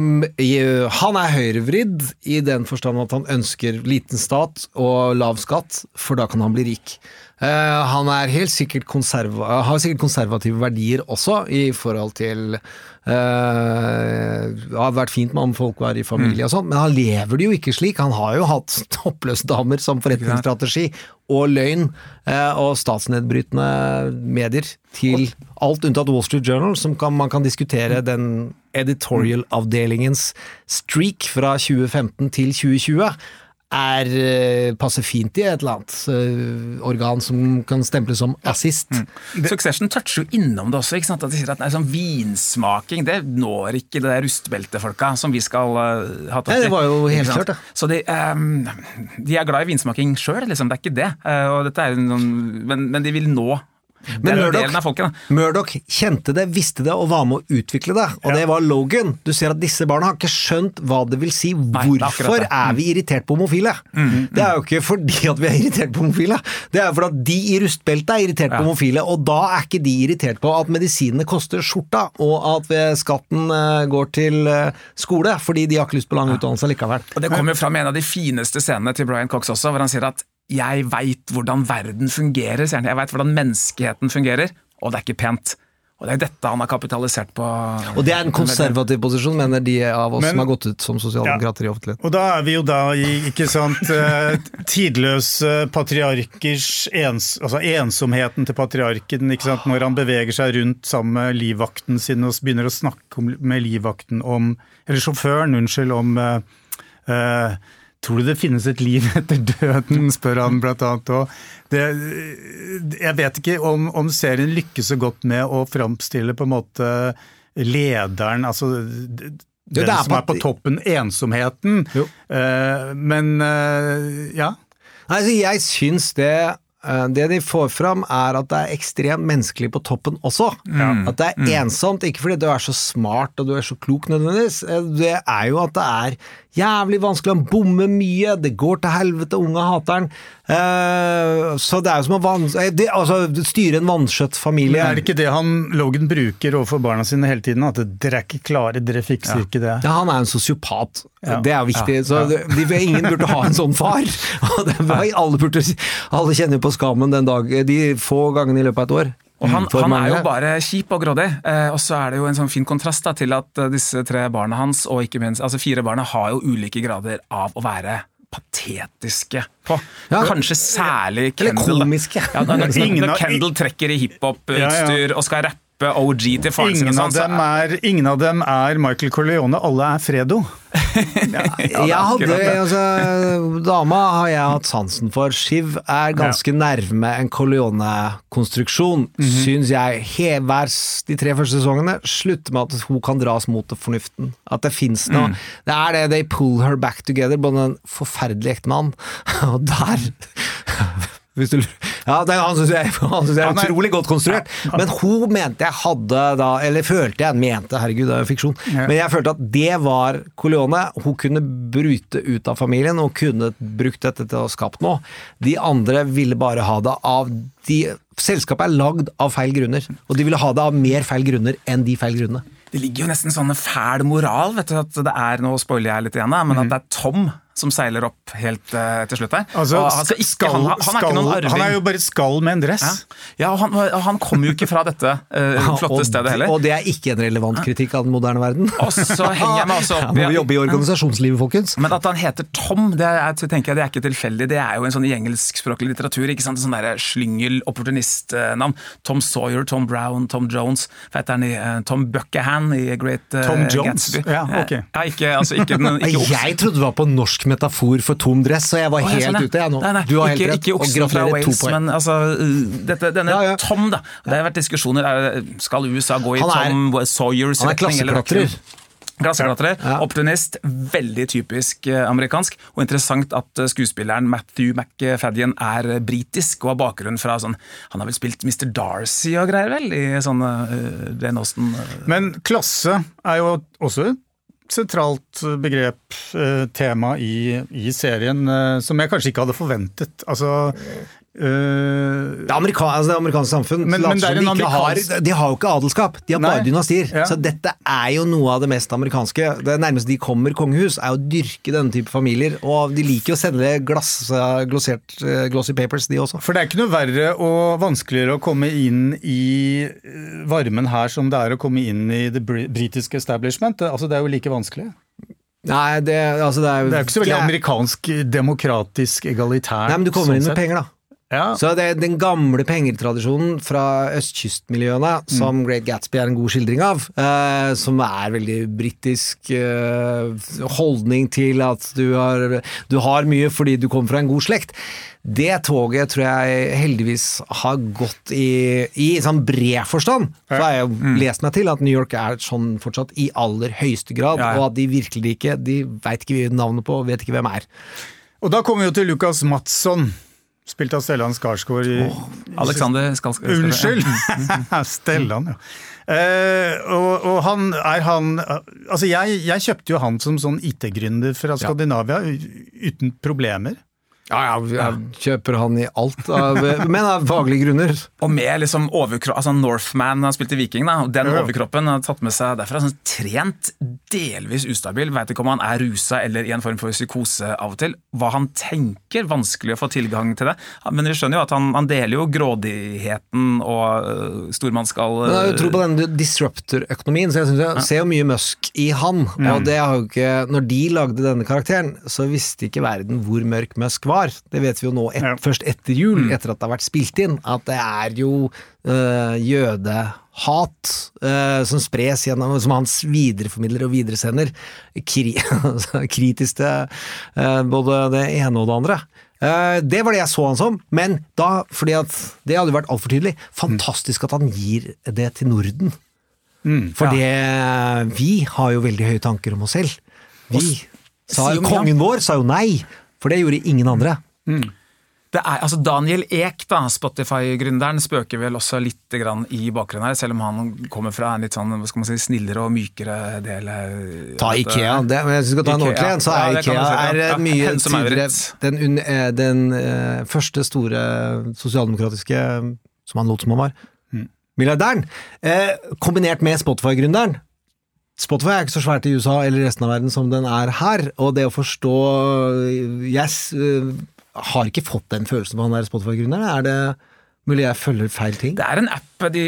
Speaker 5: han er høyrevridd i den forstand at han ønsker liten stat og lav skatt, for da kan han bli rik. Uh, han er helt sikkert har sikkert konservative verdier også, i forhold til Det hadde vært fint med om folk var i familie og sånn, men han lever det jo ikke slik. Han har jo hatt toppløse damer som forretningsstrategi, og løgn, eh, og statsnedbrytende medier til alt unntatt Wall Street Journal, som kan, man kan diskutere den editorial-avdelingens streak fra 2015 til 2020 er eh, passer fint i et eller annet eh, organ som kan stemples som assist.
Speaker 6: Succession toucher jo innom det også. ikke sant? At de sier at nei, sånn Vinsmaking det når ikke det rustbeltefolka som vi skal uh, ha tatt
Speaker 5: Nei, det var jo helt klart, det.
Speaker 6: Så de, um, de er glad i vinsmaking sjøl, liksom. det er ikke det. Uh, og dette er en sånn, men, men de vil nå
Speaker 5: Men Murdoch- kjente det, visste det og var med å utvikle det, og det var Logan. Du ser at disse barna har ikke skjønt hva det vil si.
Speaker 6: er
Speaker 5: Hvorfor.
Speaker 6: Mm.
Speaker 5: er vi irritert på homofile? Det er jo ikke fordi at vi er irritert på homofile, det er jo fordi at de i rustbeltet er irritert på homofile, og da er ikke de irritert på at medisinene koster skjorta, og at skatten eh, går til eh, skole, fordi de har ikke lyst på lang utdannelse likevel.
Speaker 6: Og Det kommer fram i en av de fineste scenene til Brian Cox også, hvor han sier at 'jeg veit hvordan verden fungerer', sier han. 'Jeg veit hvordan menneskeheten fungerer', og det er ikke pent. Og det er dette han har kapitalisert på.
Speaker 5: Og det er en konservativ posisjon, mener de av oss
Speaker 4: Men-
Speaker 5: som har gått ut som sosialdemokrater i offentligheten.
Speaker 4: Og da er vi jo da i ikke sant, eh, tidløse patriarkers ens, altså ensomheten til patriarken, ikke sant, når han beveger seg rundt sammen med livvakten sin og begynner å snakke med livvakten om Eller sjåføren, unnskyld, om eh, Tror du det finnes et liv etter døden, spør han annet. Og jeg vet ikke om, om serien lykkes så godt med å framstille på en måte lederen, altså den
Speaker 5: det er
Speaker 4: som er på toppen, ensomheten.
Speaker 5: Jo.
Speaker 4: Eh, men eh, ja.
Speaker 5: Nei, altså, jeg syns det eh, det de får fram, er at det er ekstremt menneskelig på toppen også. At det er ensomt, ikke fordi du er så smart og du er så klok nødvendigvis. Det er jo at det er jævlig vanskelig, han bommer mye, det går til helvete, unge hater han. Uh, Så det er jo som å eh, det, altså, styre en vanskjøtt familie.
Speaker 4: Men er det ikke det han Logan bruker overfor barna sine hele tiden? At dere er ikke klare, dere fikser ikke det.
Speaker 5: Ja, han er en sosiopat.
Speaker 4: Ja.
Speaker 5: Det er viktig. Så det, de, ingen burde ha en sånn far. Alle, burde, alle kjenner på skammen den dag, de få gangene i løpet av et år.
Speaker 6: Og han,
Speaker 5: mm,
Speaker 6: han er jo bare kjip og grådig, eh, og så er det jo en sånn fin kontrast da, til at eh, disse tre barna hans, og ikke minst altså fire barna, har jo ulike grader av å være patetiske på.
Speaker 5: Ja.
Speaker 6: Kanskje særlig
Speaker 5: Eller
Speaker 6: Kendall. da.
Speaker 5: komiske.
Speaker 6: Ja,
Speaker 4: Ingen
Speaker 6: Kendall trekker i hiphop-utstyr
Speaker 4: Ja, ja.
Speaker 6: og skal rappe OG til faren
Speaker 4: Ingen
Speaker 6: sin.
Speaker 4: av,
Speaker 6: sånn, så
Speaker 4: dem er, ingen av dem er Michael Corleone, alle er Fredo.
Speaker 5: jeg hadde, altså, Dama har jeg hatt sansen for. Shiv er ganske nærme en Corleone-konstruksjon,
Speaker 6: Mhm.
Speaker 5: syns jeg. Hver, de tre første sesongene slutter med at hun kan dras mot fornuften. At det fins noe.
Speaker 6: Mm.
Speaker 5: Det er det, they pull her back together, både en forferdelig ektemann, og der du, ja, det, han syns jeg, han synes jeg er
Speaker 4: Han er-
Speaker 5: utrolig godt konstruert. Men hun mente jeg hadde da Eller følte jeg mente, herregud, det er jo fiksjon. Men jeg følte at det var Coleone. Hun kunne bryte ut av familien og kunne brukt dette til å skape noe. De andre ville bare ha det av de Selskapet er lagd av feil grunner, og de ville ha det av mer feil grunner enn de feil grunnene.
Speaker 6: Det ligger jo nesten sånn fæl moral, vet du, at det er, nå spoiler jeg litt igjen, men at det er Tom som seiler opp helt uh, til slutt her.
Speaker 4: Altså,
Speaker 6: han, skal ikke,
Speaker 4: skall,
Speaker 6: han, han er ikke noen arving.
Speaker 4: han er jo bare skall med en dress.
Speaker 6: ja. ja, og han, han kommer jo ikke fra dette uh, flotte
Speaker 5: og,
Speaker 6: stedet heller.
Speaker 5: Og det er ikke en relevant kritikk av den moderne verden.
Speaker 6: Og så henger jeg meg også
Speaker 5: opp
Speaker 6: opp
Speaker 5: må vi
Speaker 6: i
Speaker 5: jobbe i organisasjonslivet, folkens.
Speaker 6: Men at han heter Tom, det er, tenker jeg, det er ikke tilfeldig. Det er jo en sånn i engelskspråklig litteratur. ikke sant? Sånn der slyngel, opportunistnavn. Tom Sawyer, Tom Brown, Tom Jones. Fetteren i uh, Tom Buckahan i Great
Speaker 4: Tom Jones?
Speaker 6: Gatsby?
Speaker 4: Ja, ok.
Speaker 6: Ja, ikke, altså, ikke, den, ikke.
Speaker 5: Jeg trodde det var på norsk metafor for tom dress, så jeg var helt
Speaker 6: jeg
Speaker 5: ute jeg nå.
Speaker 6: Nei, nei,
Speaker 5: du har helt rett,
Speaker 6: Ikke oksen fra Wales, men altså, uh, dette, denne
Speaker 5: Ja, ja.
Speaker 6: Tom, da. Det har vært diskusjoner. Er, skal USA gå i
Speaker 5: er-
Speaker 6: Tom Sawyers
Speaker 5: Han er
Speaker 6: retning, eller
Speaker 5: klasseklatrer.
Speaker 6: Klasseklatrer.
Speaker 5: Ja.
Speaker 6: Opportunist. Veldig typisk eh, amerikansk. Og interessant at skuespilleren Matthew McFadden er britisk og har bakgrunn fra sånn Han har vel spilt Mr. Darcy og greier, vel? I sånne uh, eh.
Speaker 4: Men klasse er jo også sentralt begrep, eh, tema i, i serien, eh, som jeg kanskje ikke hadde forventet. Altså eh,
Speaker 5: Det, amerika altså det amerikanske samfunn
Speaker 4: Men- men det er
Speaker 5: de, har, de har jo ikke adelskap, de har bare
Speaker 4: Nei.
Speaker 5: dynastier.
Speaker 4: Ja.
Speaker 5: Så dette er jo noe av det mest amerikanske. Det nærmeste de kommer kongehus, er å dyrke denne type familier. Og de liker å sende glass, glossert, eh, glossy papers, de også.
Speaker 4: For det er ikke noe verre og vanskeligere å komme inn i eh, varmen her som det er å komme inn i det britiske establishment. Altså, det er jo like vanskelig.
Speaker 5: Nei, det, altså det er
Speaker 4: Det er ikke så veldig
Speaker 5: er-
Speaker 4: amerikansk, demokratisk, egalitært.
Speaker 5: Nei, men du kommer inn
Speaker 4: sånn
Speaker 5: med
Speaker 4: sett.
Speaker 5: penger, da.
Speaker 4: Ja.
Speaker 5: Så det er den gamle pengetradisjonen fra østkystmiljøene, som Great Gatsby er en god skildring av, eh, som er veldig britisk eh, holdning til at du har, du har mye fordi du kommer fra en god slekt. Det toget tror jeg heldigvis har gått i, i sånn bred forstand. Så har jeg jo lest meg til at New York er sånn fortsatt i aller høyeste grad,
Speaker 6: Ja, ja.
Speaker 5: og at de virkelig ikke De veit ikke navnet på, vet ikke hvem er.
Speaker 4: Og da kommer vi jo til Lukas Madsson, spilt av Stellan Skarsgård. i-
Speaker 6: Alexander skal, skal, skal
Speaker 4: Unnskyld! Stellan, ja. Uh, og, og han er han Altså, jeg, jeg kjøpte jo han som sånn IT-gründer fra Skandinavia ja. uten problemer.
Speaker 5: Ja, ja, jeg kjøper han i alt, av, men av faglige grunner.
Speaker 6: Og med liksom overkropp, altså Northman spilt i Viking, da, og den
Speaker 4: Ja.
Speaker 6: overkroppen har tatt med seg derfra. Sånn trent, delvis ustabil, veit ikke om han er rusa eller i en form for psykose av og til. Hva han tenker, vanskelig å få tilgang til det. Men vi skjønner jo at han, han deler jo grådigheten og øh, stormannsgal...
Speaker 5: Men jeg har jo tro på den disruptor-økonomien, så jeg, synes jeg ser jo mye Musk i han. Og det har jo ikke Når de lagde denne karakteren, så visste ikke verden hvor mørk Musk var. Det vet vi jo nå et,
Speaker 4: Ja.
Speaker 5: først etter jul, etter at det har vært spilt inn, at det er jo øh, jødehat øh, som spres gjennom Som hans videreformidler og videresender. Kri, kritisk til øh, både det ene og det andre. Det var det jeg så han som, men da, fordi at det hadde vært altfor tydelig, fantastisk at han gir det til Norden. For det, vi har jo veldig høye tanker om oss selv. Vi sa, kongen vår sa jo nei, for det gjorde ingen andre.
Speaker 6: Det er, altså Daniel Ek, da, Spotify-gründeren, spøker vel også litt grann i bakgrunnen her, selv om han kommer fra en litt sånn, hva skal man si, snillere og mykere del. eh,
Speaker 5: Ta. Ikea, det, men synes vi skal ta en ordentlig en, så er
Speaker 6: ja,
Speaker 5: Ikea
Speaker 6: si, ja.
Speaker 5: er
Speaker 6: Ja,
Speaker 5: mye
Speaker 6: som
Speaker 5: tidligere den, eh, den eh, første store sosialdemokratiske, som han lot som han var, milliardæren, eh, kombinert med Spotify-gründeren. Spotify er ikke så svært i USA eller resten av verden som den er her, og det å forstå Jeg s- øh, har ikke fått den følelsen på han der Spotify-gründeren. Er det mulig jeg følger feil ting?
Speaker 6: Det er en app de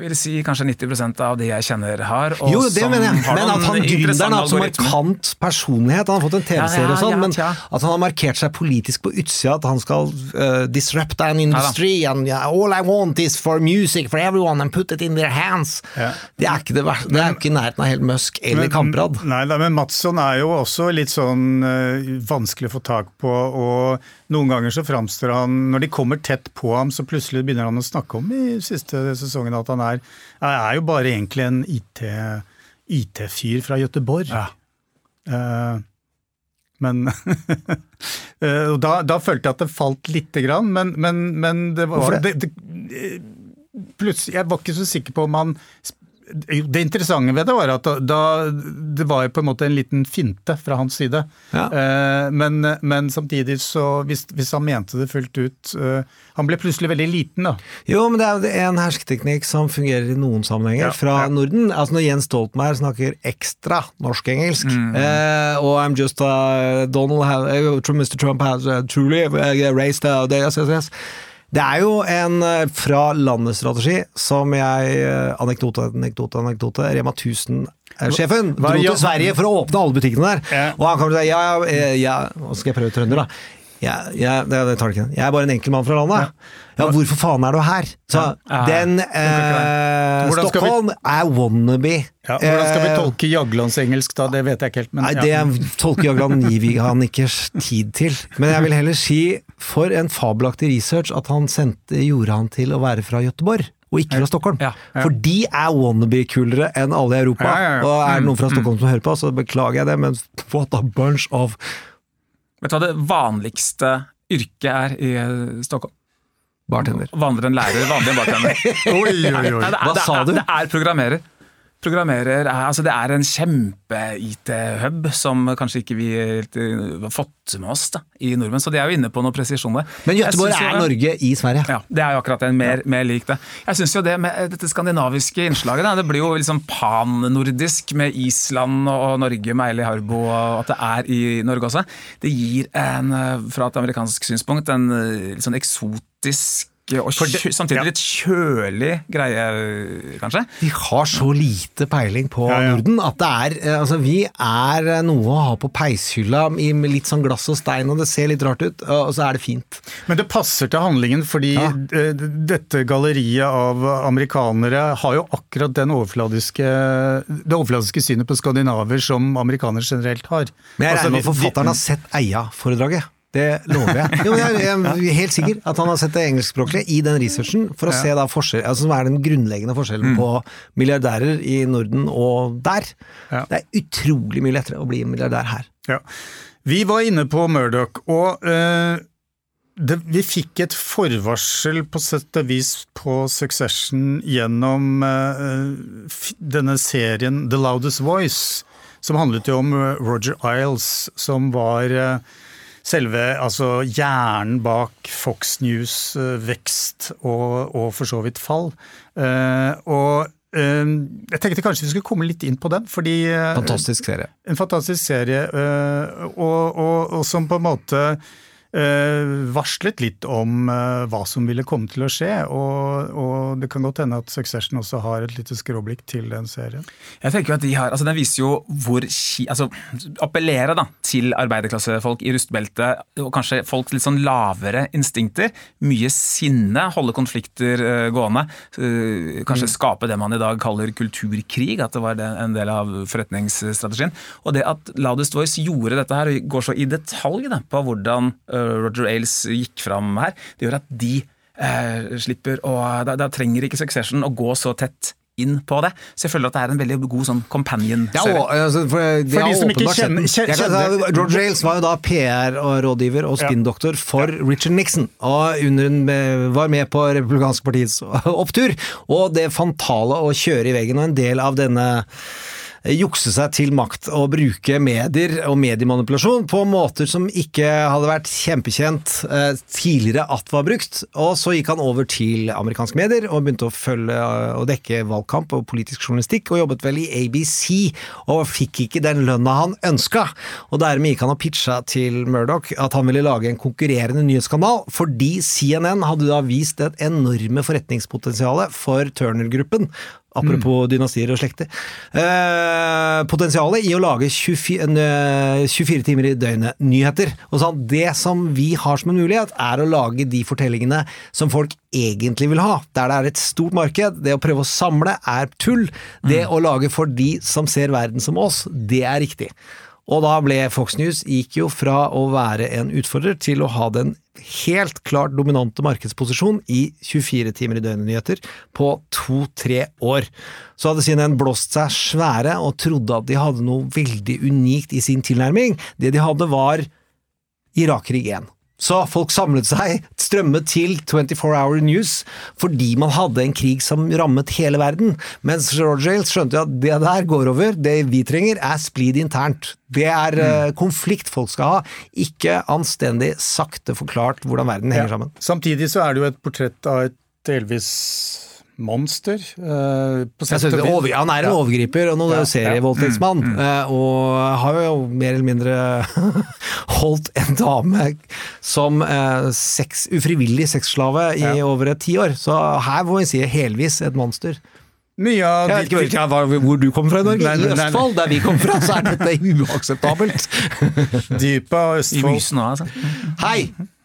Speaker 6: vil si kanskje 90% av de jeg kjenner har. Og
Speaker 5: Jo, det
Speaker 6: som
Speaker 5: mener jeg, men at han gründeren har så markant personlighet. Han har fått en TV-serie
Speaker 6: Ja, ja,
Speaker 5: og sånn,
Speaker 6: ja,
Speaker 5: men at han har markert seg politisk på utsida, at han skal uh, disrupt an industry, and yeah, all I want is for music for everyone and put it in their hands.
Speaker 4: Ja.
Speaker 5: Det er ikke det verste. Det er jo ikke i nærheten av helt Musk eller Kamprad.
Speaker 4: Nei, da, men Madsson er jo også litt sånn uh, vanskelig å få tak på, og noen ganger så framstår han Når de kommer tett på ham, så plutselig begynner han å snakke om i siste sesongen at han er, er jo bare egentlig en IT IT-fyr fra Gøteborg.
Speaker 6: Ja.
Speaker 4: Uh, Men uh, da, da følte jeg at det falt lite grann, men, men, men det var det? Det, plutselig, Jeg var ikke så sikker på om han det interessante ved det var at da, da, det var jo på en måte en liten finte fra hans side.
Speaker 5: Ja.
Speaker 4: Eh, men, men samtidig så, hvis, hvis han mente det fullt ut eh, Han ble plutselig veldig liten, da.
Speaker 5: Jo, men det er jo en hersketeknikk som fungerer i noen sammenhenger
Speaker 4: Ja,
Speaker 5: fra
Speaker 4: ja.
Speaker 5: Norden. Altså Når Jens Stoltenberg snakker ekstra norsk-engelsk, eh, og I'm just uh, Donald uh, Mr. Trump has uh, truly uh, raised uh, the SSS. Det er jo en uh, fra landet-strategi som jeg uh, Anekdote, anekdote, anekdote. Rema 1000-sjefen
Speaker 4: Hva-
Speaker 5: dro til Sverige for å åpne alle butikkene der.
Speaker 4: Ja.
Speaker 5: Og han kommer til å si ja, ja, ja Nå skal jeg prøve trønder, da. Ja, ja, det, det tar det ikke. Jeg er bare en enkel mann fra landet. Ja, hvorfor faen er du her? Så den eh,
Speaker 4: skal vi-
Speaker 5: Stockholm er wannabe.
Speaker 4: Ja, hvordan skal vi
Speaker 5: Eh,
Speaker 4: tolke Jaglands engelsk da? Det vet jeg ikke helt. Men,
Speaker 5: Nei, det tolker Jagland gir vi han ikke tid til. Men jeg vil heller si, for en fabelaktig research, at han sendte, gjorde han til å være fra Gøteborg. Og ikke fra Stockholm.
Speaker 6: Ja,
Speaker 5: For de er wannabe-kulere enn alle i Europa.
Speaker 4: Ja, ja, ja.
Speaker 5: Og er det noen fra Stockholm som hører på, så beklager jeg det, men what a bunch of
Speaker 6: Vet du hva det vanligste yrket er i eh, Stockholm?
Speaker 5: bartender.
Speaker 6: Vanligere enn lærer, vanlig enn bartender.
Speaker 4: Oi, oi, oi.
Speaker 5: Hva sa du?
Speaker 6: Det er programmerer. Programmerer er, altså det er en kjempe-IT-hub som kanskje ikke vi helt, eh, har fått med oss da, i nordmenn. Så de er jo inne på noe presisjon der.
Speaker 5: Men Göteborg
Speaker 6: jo
Speaker 5: er Norge i Sverige.
Speaker 6: Ja, det er jo akkurat det. Mer, mer lik det. Jeg syns jo det med eh, dette skandinaviske innslaget, da, det blir jo liksom pan-nordisk med Island og Norge med Eili Harbo, og at det er i Norge også. Det gir en, eh, fra et amerikansk synspunkt, en eh, litt sånn eksotisk og
Speaker 4: For det-
Speaker 6: samtidig
Speaker 4: ja.
Speaker 6: litt kjølig greie, kanskje.
Speaker 5: Vi har så lite peiling på
Speaker 4: Ja, ja.
Speaker 5: Norden at det er eh, Altså, vi er eh, noe å ha på peishylla i med litt sånn glass og stein, og det ser litt rart ut, og så er det fint.
Speaker 4: Men det passer til handlingen, fordi
Speaker 5: Ja.
Speaker 4: eh, dette galleriet av amerikanere har jo akkurat den overfladiske, det overfladiske synet på skandinaver som amerikanere generelt har.
Speaker 5: Men jeg
Speaker 4: Altså,
Speaker 5: regner med at
Speaker 4: de-
Speaker 5: forfatteren har sett Eia-foredraget. Det lover jeg. Jo, jeg, er helt sikker at han har sett det engelskspråklige i den researchen, for å se da forskjell, altså, hva er den grunnleggende forskjellen på milliardærer i Norden og der.
Speaker 4: Ja.
Speaker 5: Det er utrolig mye lettere å bli milliardær her.
Speaker 4: Ja. Vi var inne på Murdoch, og uh, det, vi fikk et forvarsel på sett og vis på Succession gjennom uh, denne serien The Loudest Voice, som handlet jo om eh, Roger Iles, som var eh, selve altså hjernen bak Fox News eh, vekst og, og for så vidt fall. Eh, og eh, jeg tenkte kanskje vi skulle komme litt inn på den, fordi
Speaker 5: Fantastisk serie.
Speaker 4: en fantastisk serie, og, og, og som på en måte varslet litt om øh, hva som ville komme til å skje. Og, og det kan godt hende at Succession også har et lite skråblikk til den serien.
Speaker 6: Jeg tenker jo at de har, altså Den viser jo hvor altså Appellere da, til arbeiderklassefolk i rustbeltet, og kanskje folk litt sånn lavere instinkter. Mye sinne, holde konflikter eh, gående. eh, kanskje skape det man i dag kaller kulturkrig, at det var en del av forretningsstrategien. Og det at Loudest Voice gjorde dette her, og går så i detalj da, på hvordan eh, Roger Ailes gikk fram her, det gjør at de eh, slipper å da, da trenger ikke Succession å gå så tett inn på det. Så jeg føler at det er en veldig god sånn companion-serie.
Speaker 5: Ja, altså, for de
Speaker 4: For de som ikke kjenner, kjenner-
Speaker 5: kjenner- kan George Ailes var jo da PR-rådgiver og spinndoktor for Richard Nixon, og under hun var med på republikanske partiets opptur. Og det fantale å kjøre i veggen, og en del av denne eh, jukse seg til makt og bruke medier og mediemanipulasjon på måter som ikke hadde vært kjempekjent eh, tidligere at var brukt. Og så gikk han over til amerikanske medier og begynte å følge eh, og dekke valgkamp og politisk journalistikk, og jobbet vel i ABC, og fikk ikke den lønna han ønska. Og dermed gikk han og pitcha til Murdoch at han ville lage en konkurrerende nyhetskanal, fordi CNN hadde da vist et enorme forretningspotensial for Turner-gruppen. Apropos dynastier og slekter. Eh, potensialet i å lage 24, en, eh, 24 timer i døgnet nyheter. Og sånn, det som vi har som en mulighet, er å lage de fortellingene som folk egentlig vil ha. Der det er et stort marked. Det å prøve å samle er tull. Det å lage for de som ser verden som oss, det er riktig. Og da ble Fox News gikk jo fra å være en utfordrer til å ha den helt klart dominante markedsposisjon i 24 timer i døgnet-nyheter på to-tre år. Så hadde CNN blåst seg svære og trodde at de hadde noe veldig unikt i sin tilnærming. Det de hadde var Irak-krig 1. Så folk samlet seg, strømmet til 24 Hour News, fordi man hadde en krig som rammet hele verden. Mens Roger Ailes skjønte at det der går over, det vi trenger er splid internt. Det er mm. konflikt folk skal ha, ikke anstendig sakte forklart hvordan verden henger ja. sammen.
Speaker 4: Samtidig så er det jo et portrett av et delvis monster. Uh,
Speaker 5: over, han er en ja. overgriper og noen ja, serievoldtektsmann, ja. mm, mm. uh, og har jo mer eller mindre holdt en dame som uh, sex, ufrivillig sexslave i over et tiår. Så her må vi si helvis et monster.
Speaker 4: Mye av
Speaker 5: jeg vet ikke hvor, hvor du kommer fra i Norge. Nei, I Østfold, der vi kommer fra, så er dette uakseptabelt.
Speaker 4: Dypet av Østfold.
Speaker 6: I Mysen òg, altså.
Speaker 5: Hei!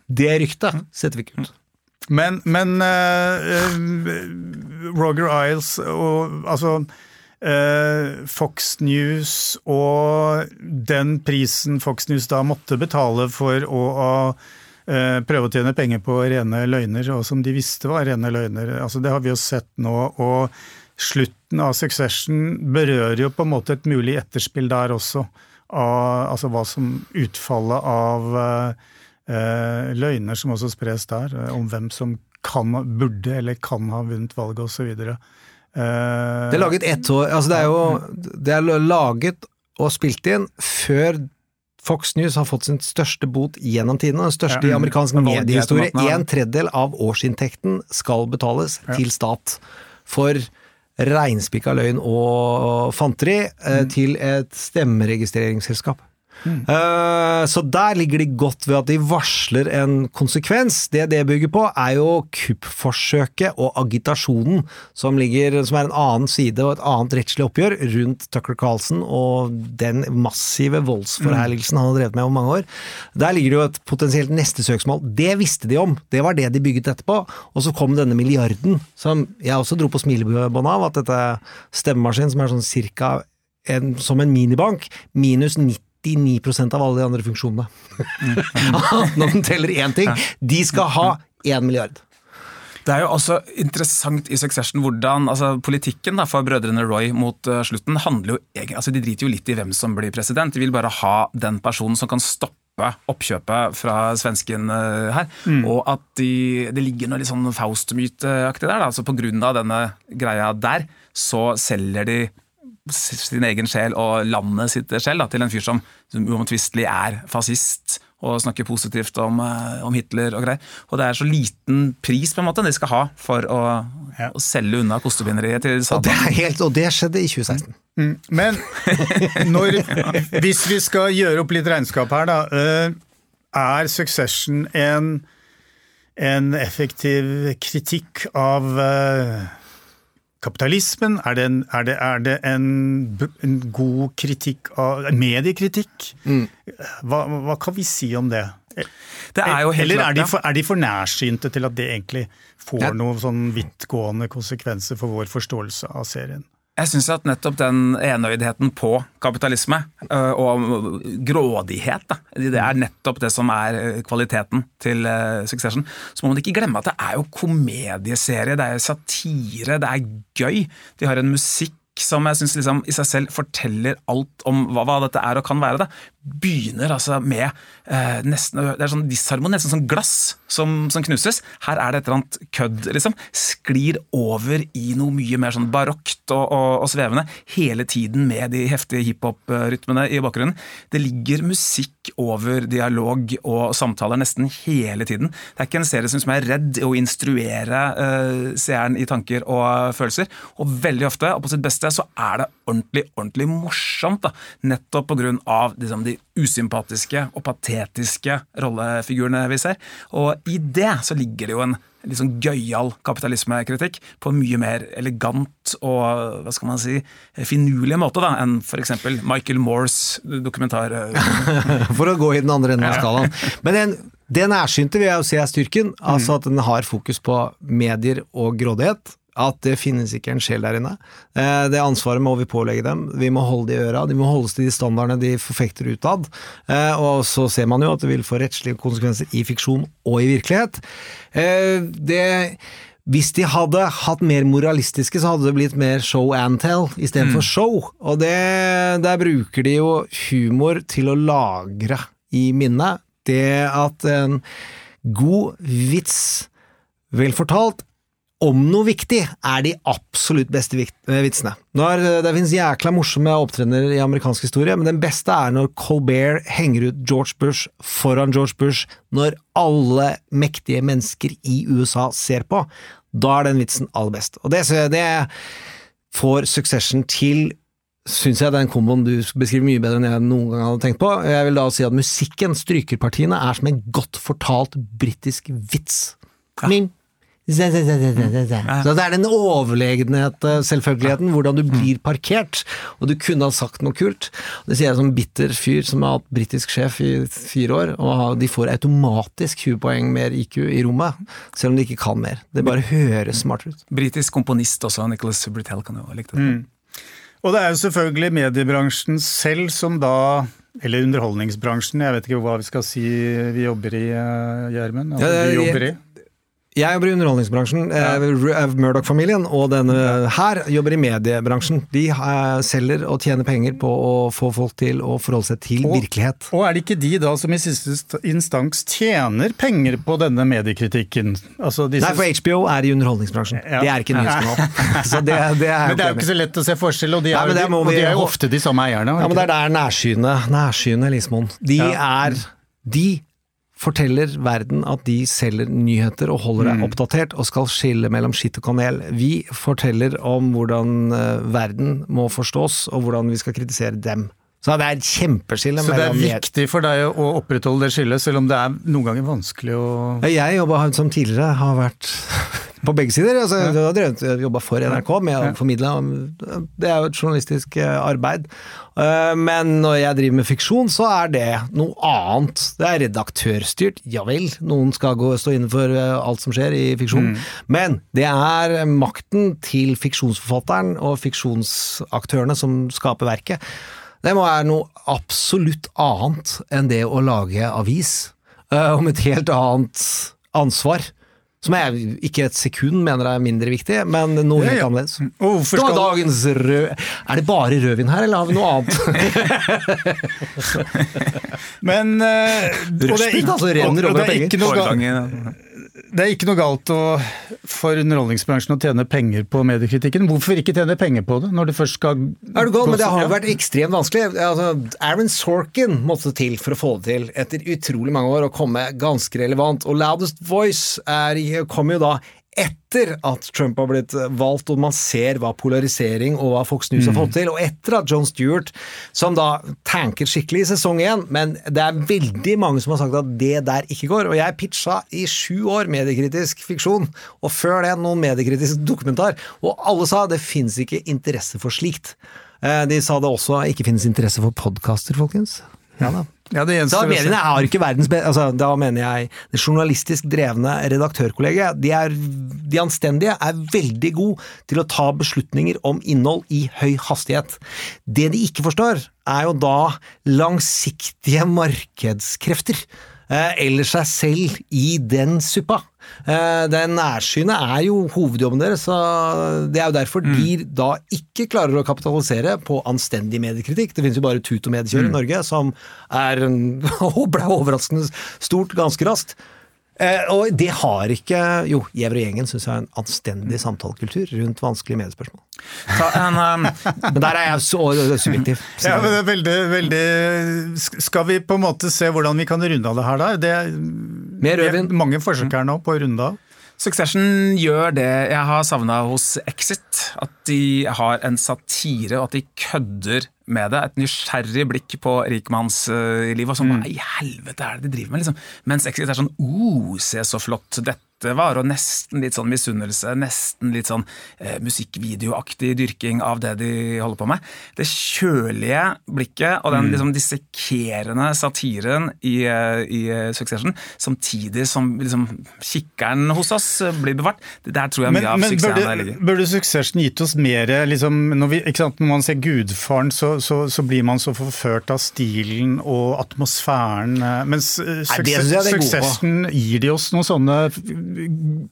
Speaker 5: Det ryktet setter vi ikke ut.
Speaker 4: Men, men uh, Roger Isles og altså uh, Fox News og den prisen Fox News da måtte betale for å uh, prøve å tjene penger på rene løgner, og som de visste var rene løgner. Altså, det har vi jo sett nå. og Slutten av Succession berører jo på en måte et mulig etterspill der også. Av, altså hva som utfallet av løgner som også spres der, eh, om hvem som kan, burde eller kan ha vunnet valget osv. Uh,
Speaker 5: eh, det er laget ett år altså Det er jo det er laget og spilt inn før Fox News har fått sin største bot gjennom tidene, den største i amerikansk mediehistorie. En tredjedel av årsinntekten skal betales til stat for reinspikka løgn og fanteri mm. til et stemmeregistreringsselskap. Uh, så der ligger de godt ved at de varsler en konsekvens. Det det bygger på, er jo kuppforsøket og agitasjonen som, ligger, som er en annen side og et annet rettslig oppgjør rundt Tucker Carlson og den massive voldsforherligelsen han har drevet med over mange år. Der ligger det jo et potensielt neste søksmål. Det visste de om, det var det de bygget etterpå. Og så kom denne milliarden, som jeg også dro på smilebåndet av, at dette stemmemaskinen som er sånn cirka en, som en minibank, minus 90 99% av alle de andre funksjonene. Når den teller én ting. De skal ha én milliard.
Speaker 6: Det er jo også interessant i Succession hvordan altså, politikken da, for brødrene Roy mot uh, slutten handler jo altså, De driter jo litt i hvem som blir president, de vil bare ha den personen som kan stoppe oppkjøpet fra svensken uh, her. Mm. Og at de, det ligger noe litt sånn Faust-myteaktig der. Da. altså av denne greia der, så selger de sin egen sjel og landet sitt sjel da, til en fyr som, som uomtvistelig er fascist og snakker positivt om, eh, om, Hitler og greier. Og det er så liten pris på en måte de skal ha for å, ja. å selge unna kostebinderiet til
Speaker 5: Saddam. Og det, er helt, og det skjedde i 2016. Mm.
Speaker 4: Men når, hvis vi skal gjøre opp litt regnskap her, da. Eh, er Succession en, en effektiv kritikk av uh, kapitalismen? Er det en, er det, er det en, en god kritikk av Mediekritikk? Mm. Hva, hva, kan vi si om det? det er Eller er de, for, er de, for, nærsynte til at det egentlig får noen sånn vidtgående konsekvenser for vår forståelse av serien?
Speaker 6: Jeg syns at nettopp den enøydheten på kapitalisme øh, og grådighet, da, det er nettopp det som er øh, kvaliteten til øh, Succession. Så må man ikke glemme at det er jo komedieserie, det er satire, det er gøy. De har en musikk som jeg syns liksom, i seg selv forteller alt om hva, hva, dette er og kan være. Det begynner altså med eh, nesten, Det er sånn disharmoni, nesten sånn glass som, som, knuses. Her er det et eller annet kødd, liksom. Sklir over i noe mye mer sånn barokt og, og, og svevende. Hele tiden med de heftige hiphop-rytmene i bakgrunnen. Det ligger musikk over dialog og samtaler nesten hele tiden. Det er ikke en serie som er redd å instruere eh, seeren i tanker og følelser. Og veldig ofte, og på sitt beste, så er det ordentlig, ordentlig morsomt. Da. Nettopp på grunn av liksom, de usympatiske og patetiske rollefigurene vi ser. Og i det så ligger det jo en litt sånn gøyal kapitalismekritikk på en mye mer elegant og hva skal man si, finurlig måte da, enn f.eks. Michael Moores dokumentar.
Speaker 5: For å gå i den andre enden av skalaen. Men den, det nærsynte vil jeg jo si er styrken. altså mm. At den har fokus på medier og grådighet. At det finnes ikke en sjel der inne. Eh, Det ansvaret må vi pålegge dem. Vi må holde det i øra. De må holdes til de standardene de forfekter utad. Eh, Og så ser man jo at det vil få rettslige konsekvenser i fiksjon og i virkelighet. Eh, Det hvis de hadde hatt mer moralistiske, så hadde det blitt mer show and tell istedenfor for show. Og det, der bruker de jo humor til å lagre i minnet. Det at en god vits, vel fortalt, om noe viktig, er de absolutt beste eh, vitsene. Eh, det finnes jækla morsomme opptredener i amerikansk historie, men den beste er når Colbert henger ut George Bush foran George Bush når alle mektige mennesker i USA ser på. Da er den vitsen aller best. Og det, det får Succession til syns jeg den komboen du beskriver mye bedre enn jeg noen gang hadde tenkt på. Jeg vil da si at musikken, strykerpartiene, er som en godt fortalt britisk vits. Min. Så det er den overlegenhet, eh, selvfølgeligheten, hvordan du blir parkert, og du kunne ha sagt noe kult. Det sier jeg som bitter fyr som har hatt britisk sjef i fire år, og de får automatisk 20 poeng mer IQ i rommet, selv om de ikke kan mer. Det bare høres smartere ut.
Speaker 6: Britisk komponist også, Nicholas Britell, kan jo ha likt det.
Speaker 4: Og det er jo selvfølgelig mediebransjen selv som da eller underholdningsbransjen, jeg vet ikke hva vi skal si vi jobber i, eh, Gjermund? Altså,
Speaker 5: Ja,
Speaker 4: jobber i.
Speaker 5: Jeg jobber i underholdningsbransjen. Ja. Murdoch-familien og denne her jobber i mediebransjen. De eh, selger og tjener penger på å få folk til å forholde seg til
Speaker 4: Og-
Speaker 5: virkelighet.
Speaker 4: Og er det ikke de da som i siste instans tjener penger på denne mediekritikken? Altså disse...
Speaker 5: Nei, for HBO er i underholdningsbransjen.
Speaker 4: Ja.
Speaker 5: Det er ikke nyhetskanal. Så det, det er
Speaker 4: men det er jo ikke så lett å se forskjell, og de er,
Speaker 5: Nei,
Speaker 4: jo, de, og de er jo ofte de samme eierne.
Speaker 5: Ja, men det er der nærsynet, nærsynet Lismoen. De
Speaker 4: Ja.
Speaker 5: er De forteller verden at de selger nyheter og holder
Speaker 4: Mm.
Speaker 5: deg oppdatert og skal skille mellom skitt og kanel. Vi forteller om hvordan eh, verden må forstås og hvordan vi skal kritisere dem. Så det er et kjempeskille
Speaker 4: Så det er viktig for deg å opprettholde det skillet, selv om det er noen ganger vanskelig å
Speaker 5: Jeg jobba som tidligere, har vært på begge sider. Altså, Jeg har jobba for NRK med å formidle. Det er jo et journalistisk eh, arbeid. Eh, Men når jeg driver med fiksjon, så er det noe annet. Det er redaktørstyrt, ja vel. Noen skal gå, stå inne for eh, alt som skjer i fiksjon. Men det er makten til fiksjonsforfatteren og fiksjonsaktørene som skaper verket. Det må være noe absolutt annet enn det å lage avis, uh, om et helt annet ansvar. Som jeg ikke et sekund mener er mindre viktig, men noe
Speaker 4: Ja,
Speaker 5: helt
Speaker 4: ja.
Speaker 5: annerledes.
Speaker 4: Oh,
Speaker 5: Det var dagens rød... Er det bare rødvin her, eller har vi noe annet?
Speaker 4: Men og det er ikke-
Speaker 5: altså, renner
Speaker 4: og- og
Speaker 5: over
Speaker 4: det er
Speaker 5: penger.
Speaker 4: ikke noe Det er ikke noe galt å, for underholdningsbransjen å tjene penger på mediekritikken. Hvorfor ikke tjene penger på det, når det først skal
Speaker 5: Er du gal, men det har jo vært ekstremt vanskelig. Altså, Aaron Sorkin måtte til for å få det til, etter utrolig mange år, å komme ganske relevant. Og Loudest Voice er, kom jo da etter at Trump har blitt valgt, og man ser hva polarisering og hva Fox News har fått til, og etter at John Stewart, som da tanker skikkelig i sesong én, men det er veldig mange som har sagt at det der ikke går, og jeg pitcha i sju år mediekritisk fiksjon, og før det noen mediekritisk dokumentar, og alle sa det fins ikke interesse for slikt. Eh, De sa det også ikke finnes interesse for podkaster, folkens. Ja da.
Speaker 4: Ja, se.
Speaker 5: mediene har ikke verdens beste altså, Da mener jeg det journalistisk drevne redaktørkollegiet. De, er, de anstendige er veldig gode til å ta beslutninger om innhold i høy hastighet. Det de ikke forstår, er jo da langsiktige markedskrefter. Eh, eller seg selv i den suppa. Eh, det nærsynet er jo hovedjobben deres, så det er jo derfor de da ikke klarer å kapitalisere på anstendig mediekritikk. Det finnes jo bare tut og medkjør i Norge, som er ble overraskende stort ganske raskt. Eh, og det har ikke Jo, Gjever og gjengen syns jeg er en anstendig samtalekultur rundt vanskelige mediespørsmål.
Speaker 6: Ta en, um,
Speaker 5: Men der er jeg så subjektiv. Så-
Speaker 4: Ja, men det er veldig, veldig Skal vi på en måte se hvordan vi kan runde av det her, da? Det er,
Speaker 5: Mer
Speaker 4: vi er mange forsøk her nå på å runde av.
Speaker 6: Succession gjør det jeg har savna hos Exit. At de har en satire, og at de kødder med det. Et nysgjerrig blikk på rikmannslivet. Og sånn, hva i helvete er det de driver med? Liksom. Mens Exit er sånn oh, se så flott, dette var, og nesten litt sånn misunnelse, nesten litt sånn eh, musikkvideoaktig dyrking av det de holder på med. Det kjølige blikket og den mm. liksom dissekerende satiren i, eh, i, eh, Succession, samtidig som liksom, kikkeren hos oss blir bevart, det der tror jeg mye men, av suksessen
Speaker 4: burde, ligger. Burde Succession gitt oss mer liksom, når, vi, sant, når, man ser Gudfaren, så, så, så, blir man så forført av stilen og atmosfæren, eh, mens Succession, Succession gir de oss noen sånne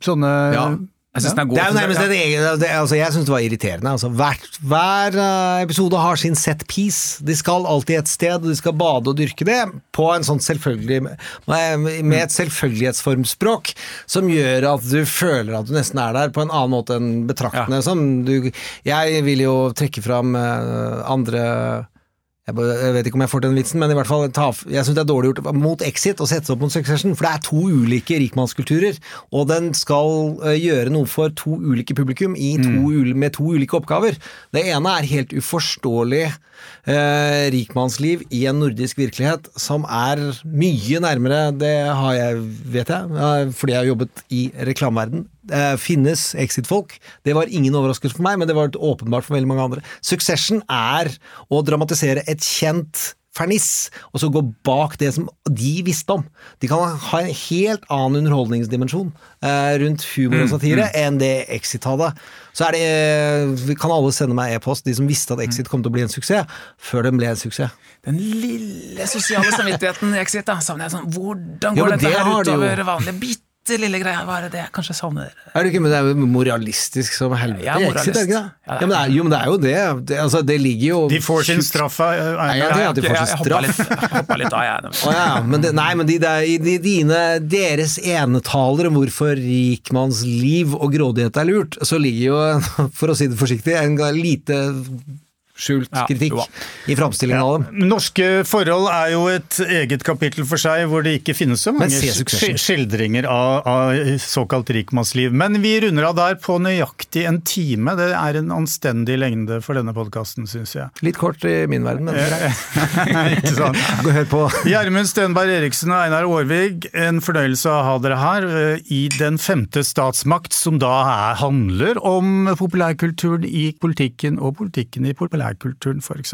Speaker 4: sånne
Speaker 5: ja. Jeg syns den er god. Det er jo nærmest et eget, det, altså Jeg syns det var irriterende. Altså, hver, hver, eh, episode har sin set piece. De skal alltid et sted, og de skal bade og dyrke det på en sånn selvfølgelig med et selvfølgelighetsformspråk som gjør at du føler at du nesten er der på en annen måte enn betraktende. Ja. jeg vil jo trekke fram eh, andre jeg, vet ikke om jeg får den vitsen, men i hvert fall ta, jeg syns det er dårlig gjort mot Exit å sette seg opp mot Succession, for det er to ulike rikmannskulturer, og den skal uh, gjøre noe for to ulike publikum to, mm. med to ulike oppgaver. Det ene er helt uforståelig uh, rikmannsliv i en nordisk virkelighet som er mye nærmere, det har jeg, vet jeg, fordi jeg har jobbet i reklameverden, eh, finnes exit-folk. Det var ingen overraskelse for meg, men det var åpenbart for veldig mange andre. Succession er å dramatisere et kjent ferniss, og så gå bak det som de visste om. De kan ha en helt annen underholdningsdimensjon eh, rundt humor og mm, satire mm, mm. enn det Exit hadde. Så er det, eh, kan alle sende meg e-post, de som visste at Exit kom til å bli en suksess, før den ble en suksess.
Speaker 6: Den lille sosiale samvittigheten i Exit, da, savner jeg sånn Hvordan går ja, dette her utover vanlige bit? Bitte lille greia, hva er det jeg kanskje savner?
Speaker 5: Er du ikke, men det er jo moralistisk som helvete. Jeg er moralist. Exit, ja, ja, men det er, jo, men det er jo det. Det, altså, det ligger jo
Speaker 4: De får sin straff av
Speaker 5: ja, ja, de får sin straff.
Speaker 6: Jeg hoppa litt av, jeg.
Speaker 5: Oh, ja, men det, nei, men de, de, dine, deres enetaler om hvorfor rikmannsliv og grådighet er lurt, så ligger jo, for å si det forsiktig, en lite skjult ja, kritikk jo. i framstillingen av dem.
Speaker 4: Norske forhold er jo et eget kapittel for seg, hvor det ikke finnes så mange skildringer av, av såkalt rikmannsliv. Men vi runder av der på nøyaktig en time. Det er en anstendig lengde for denne podkasten, syns jeg.
Speaker 5: Litt kort i min verden, men
Speaker 4: ikke sant. Gå hør på. Gjermund Stenberg Eriksen og Einar Aarvig, en fornøyelse å ha dere her eh, i Den femte statsmakt, som da er, handler om populærkulturen i politikken og politikken i populærkulturen populærkulturen, f.eks.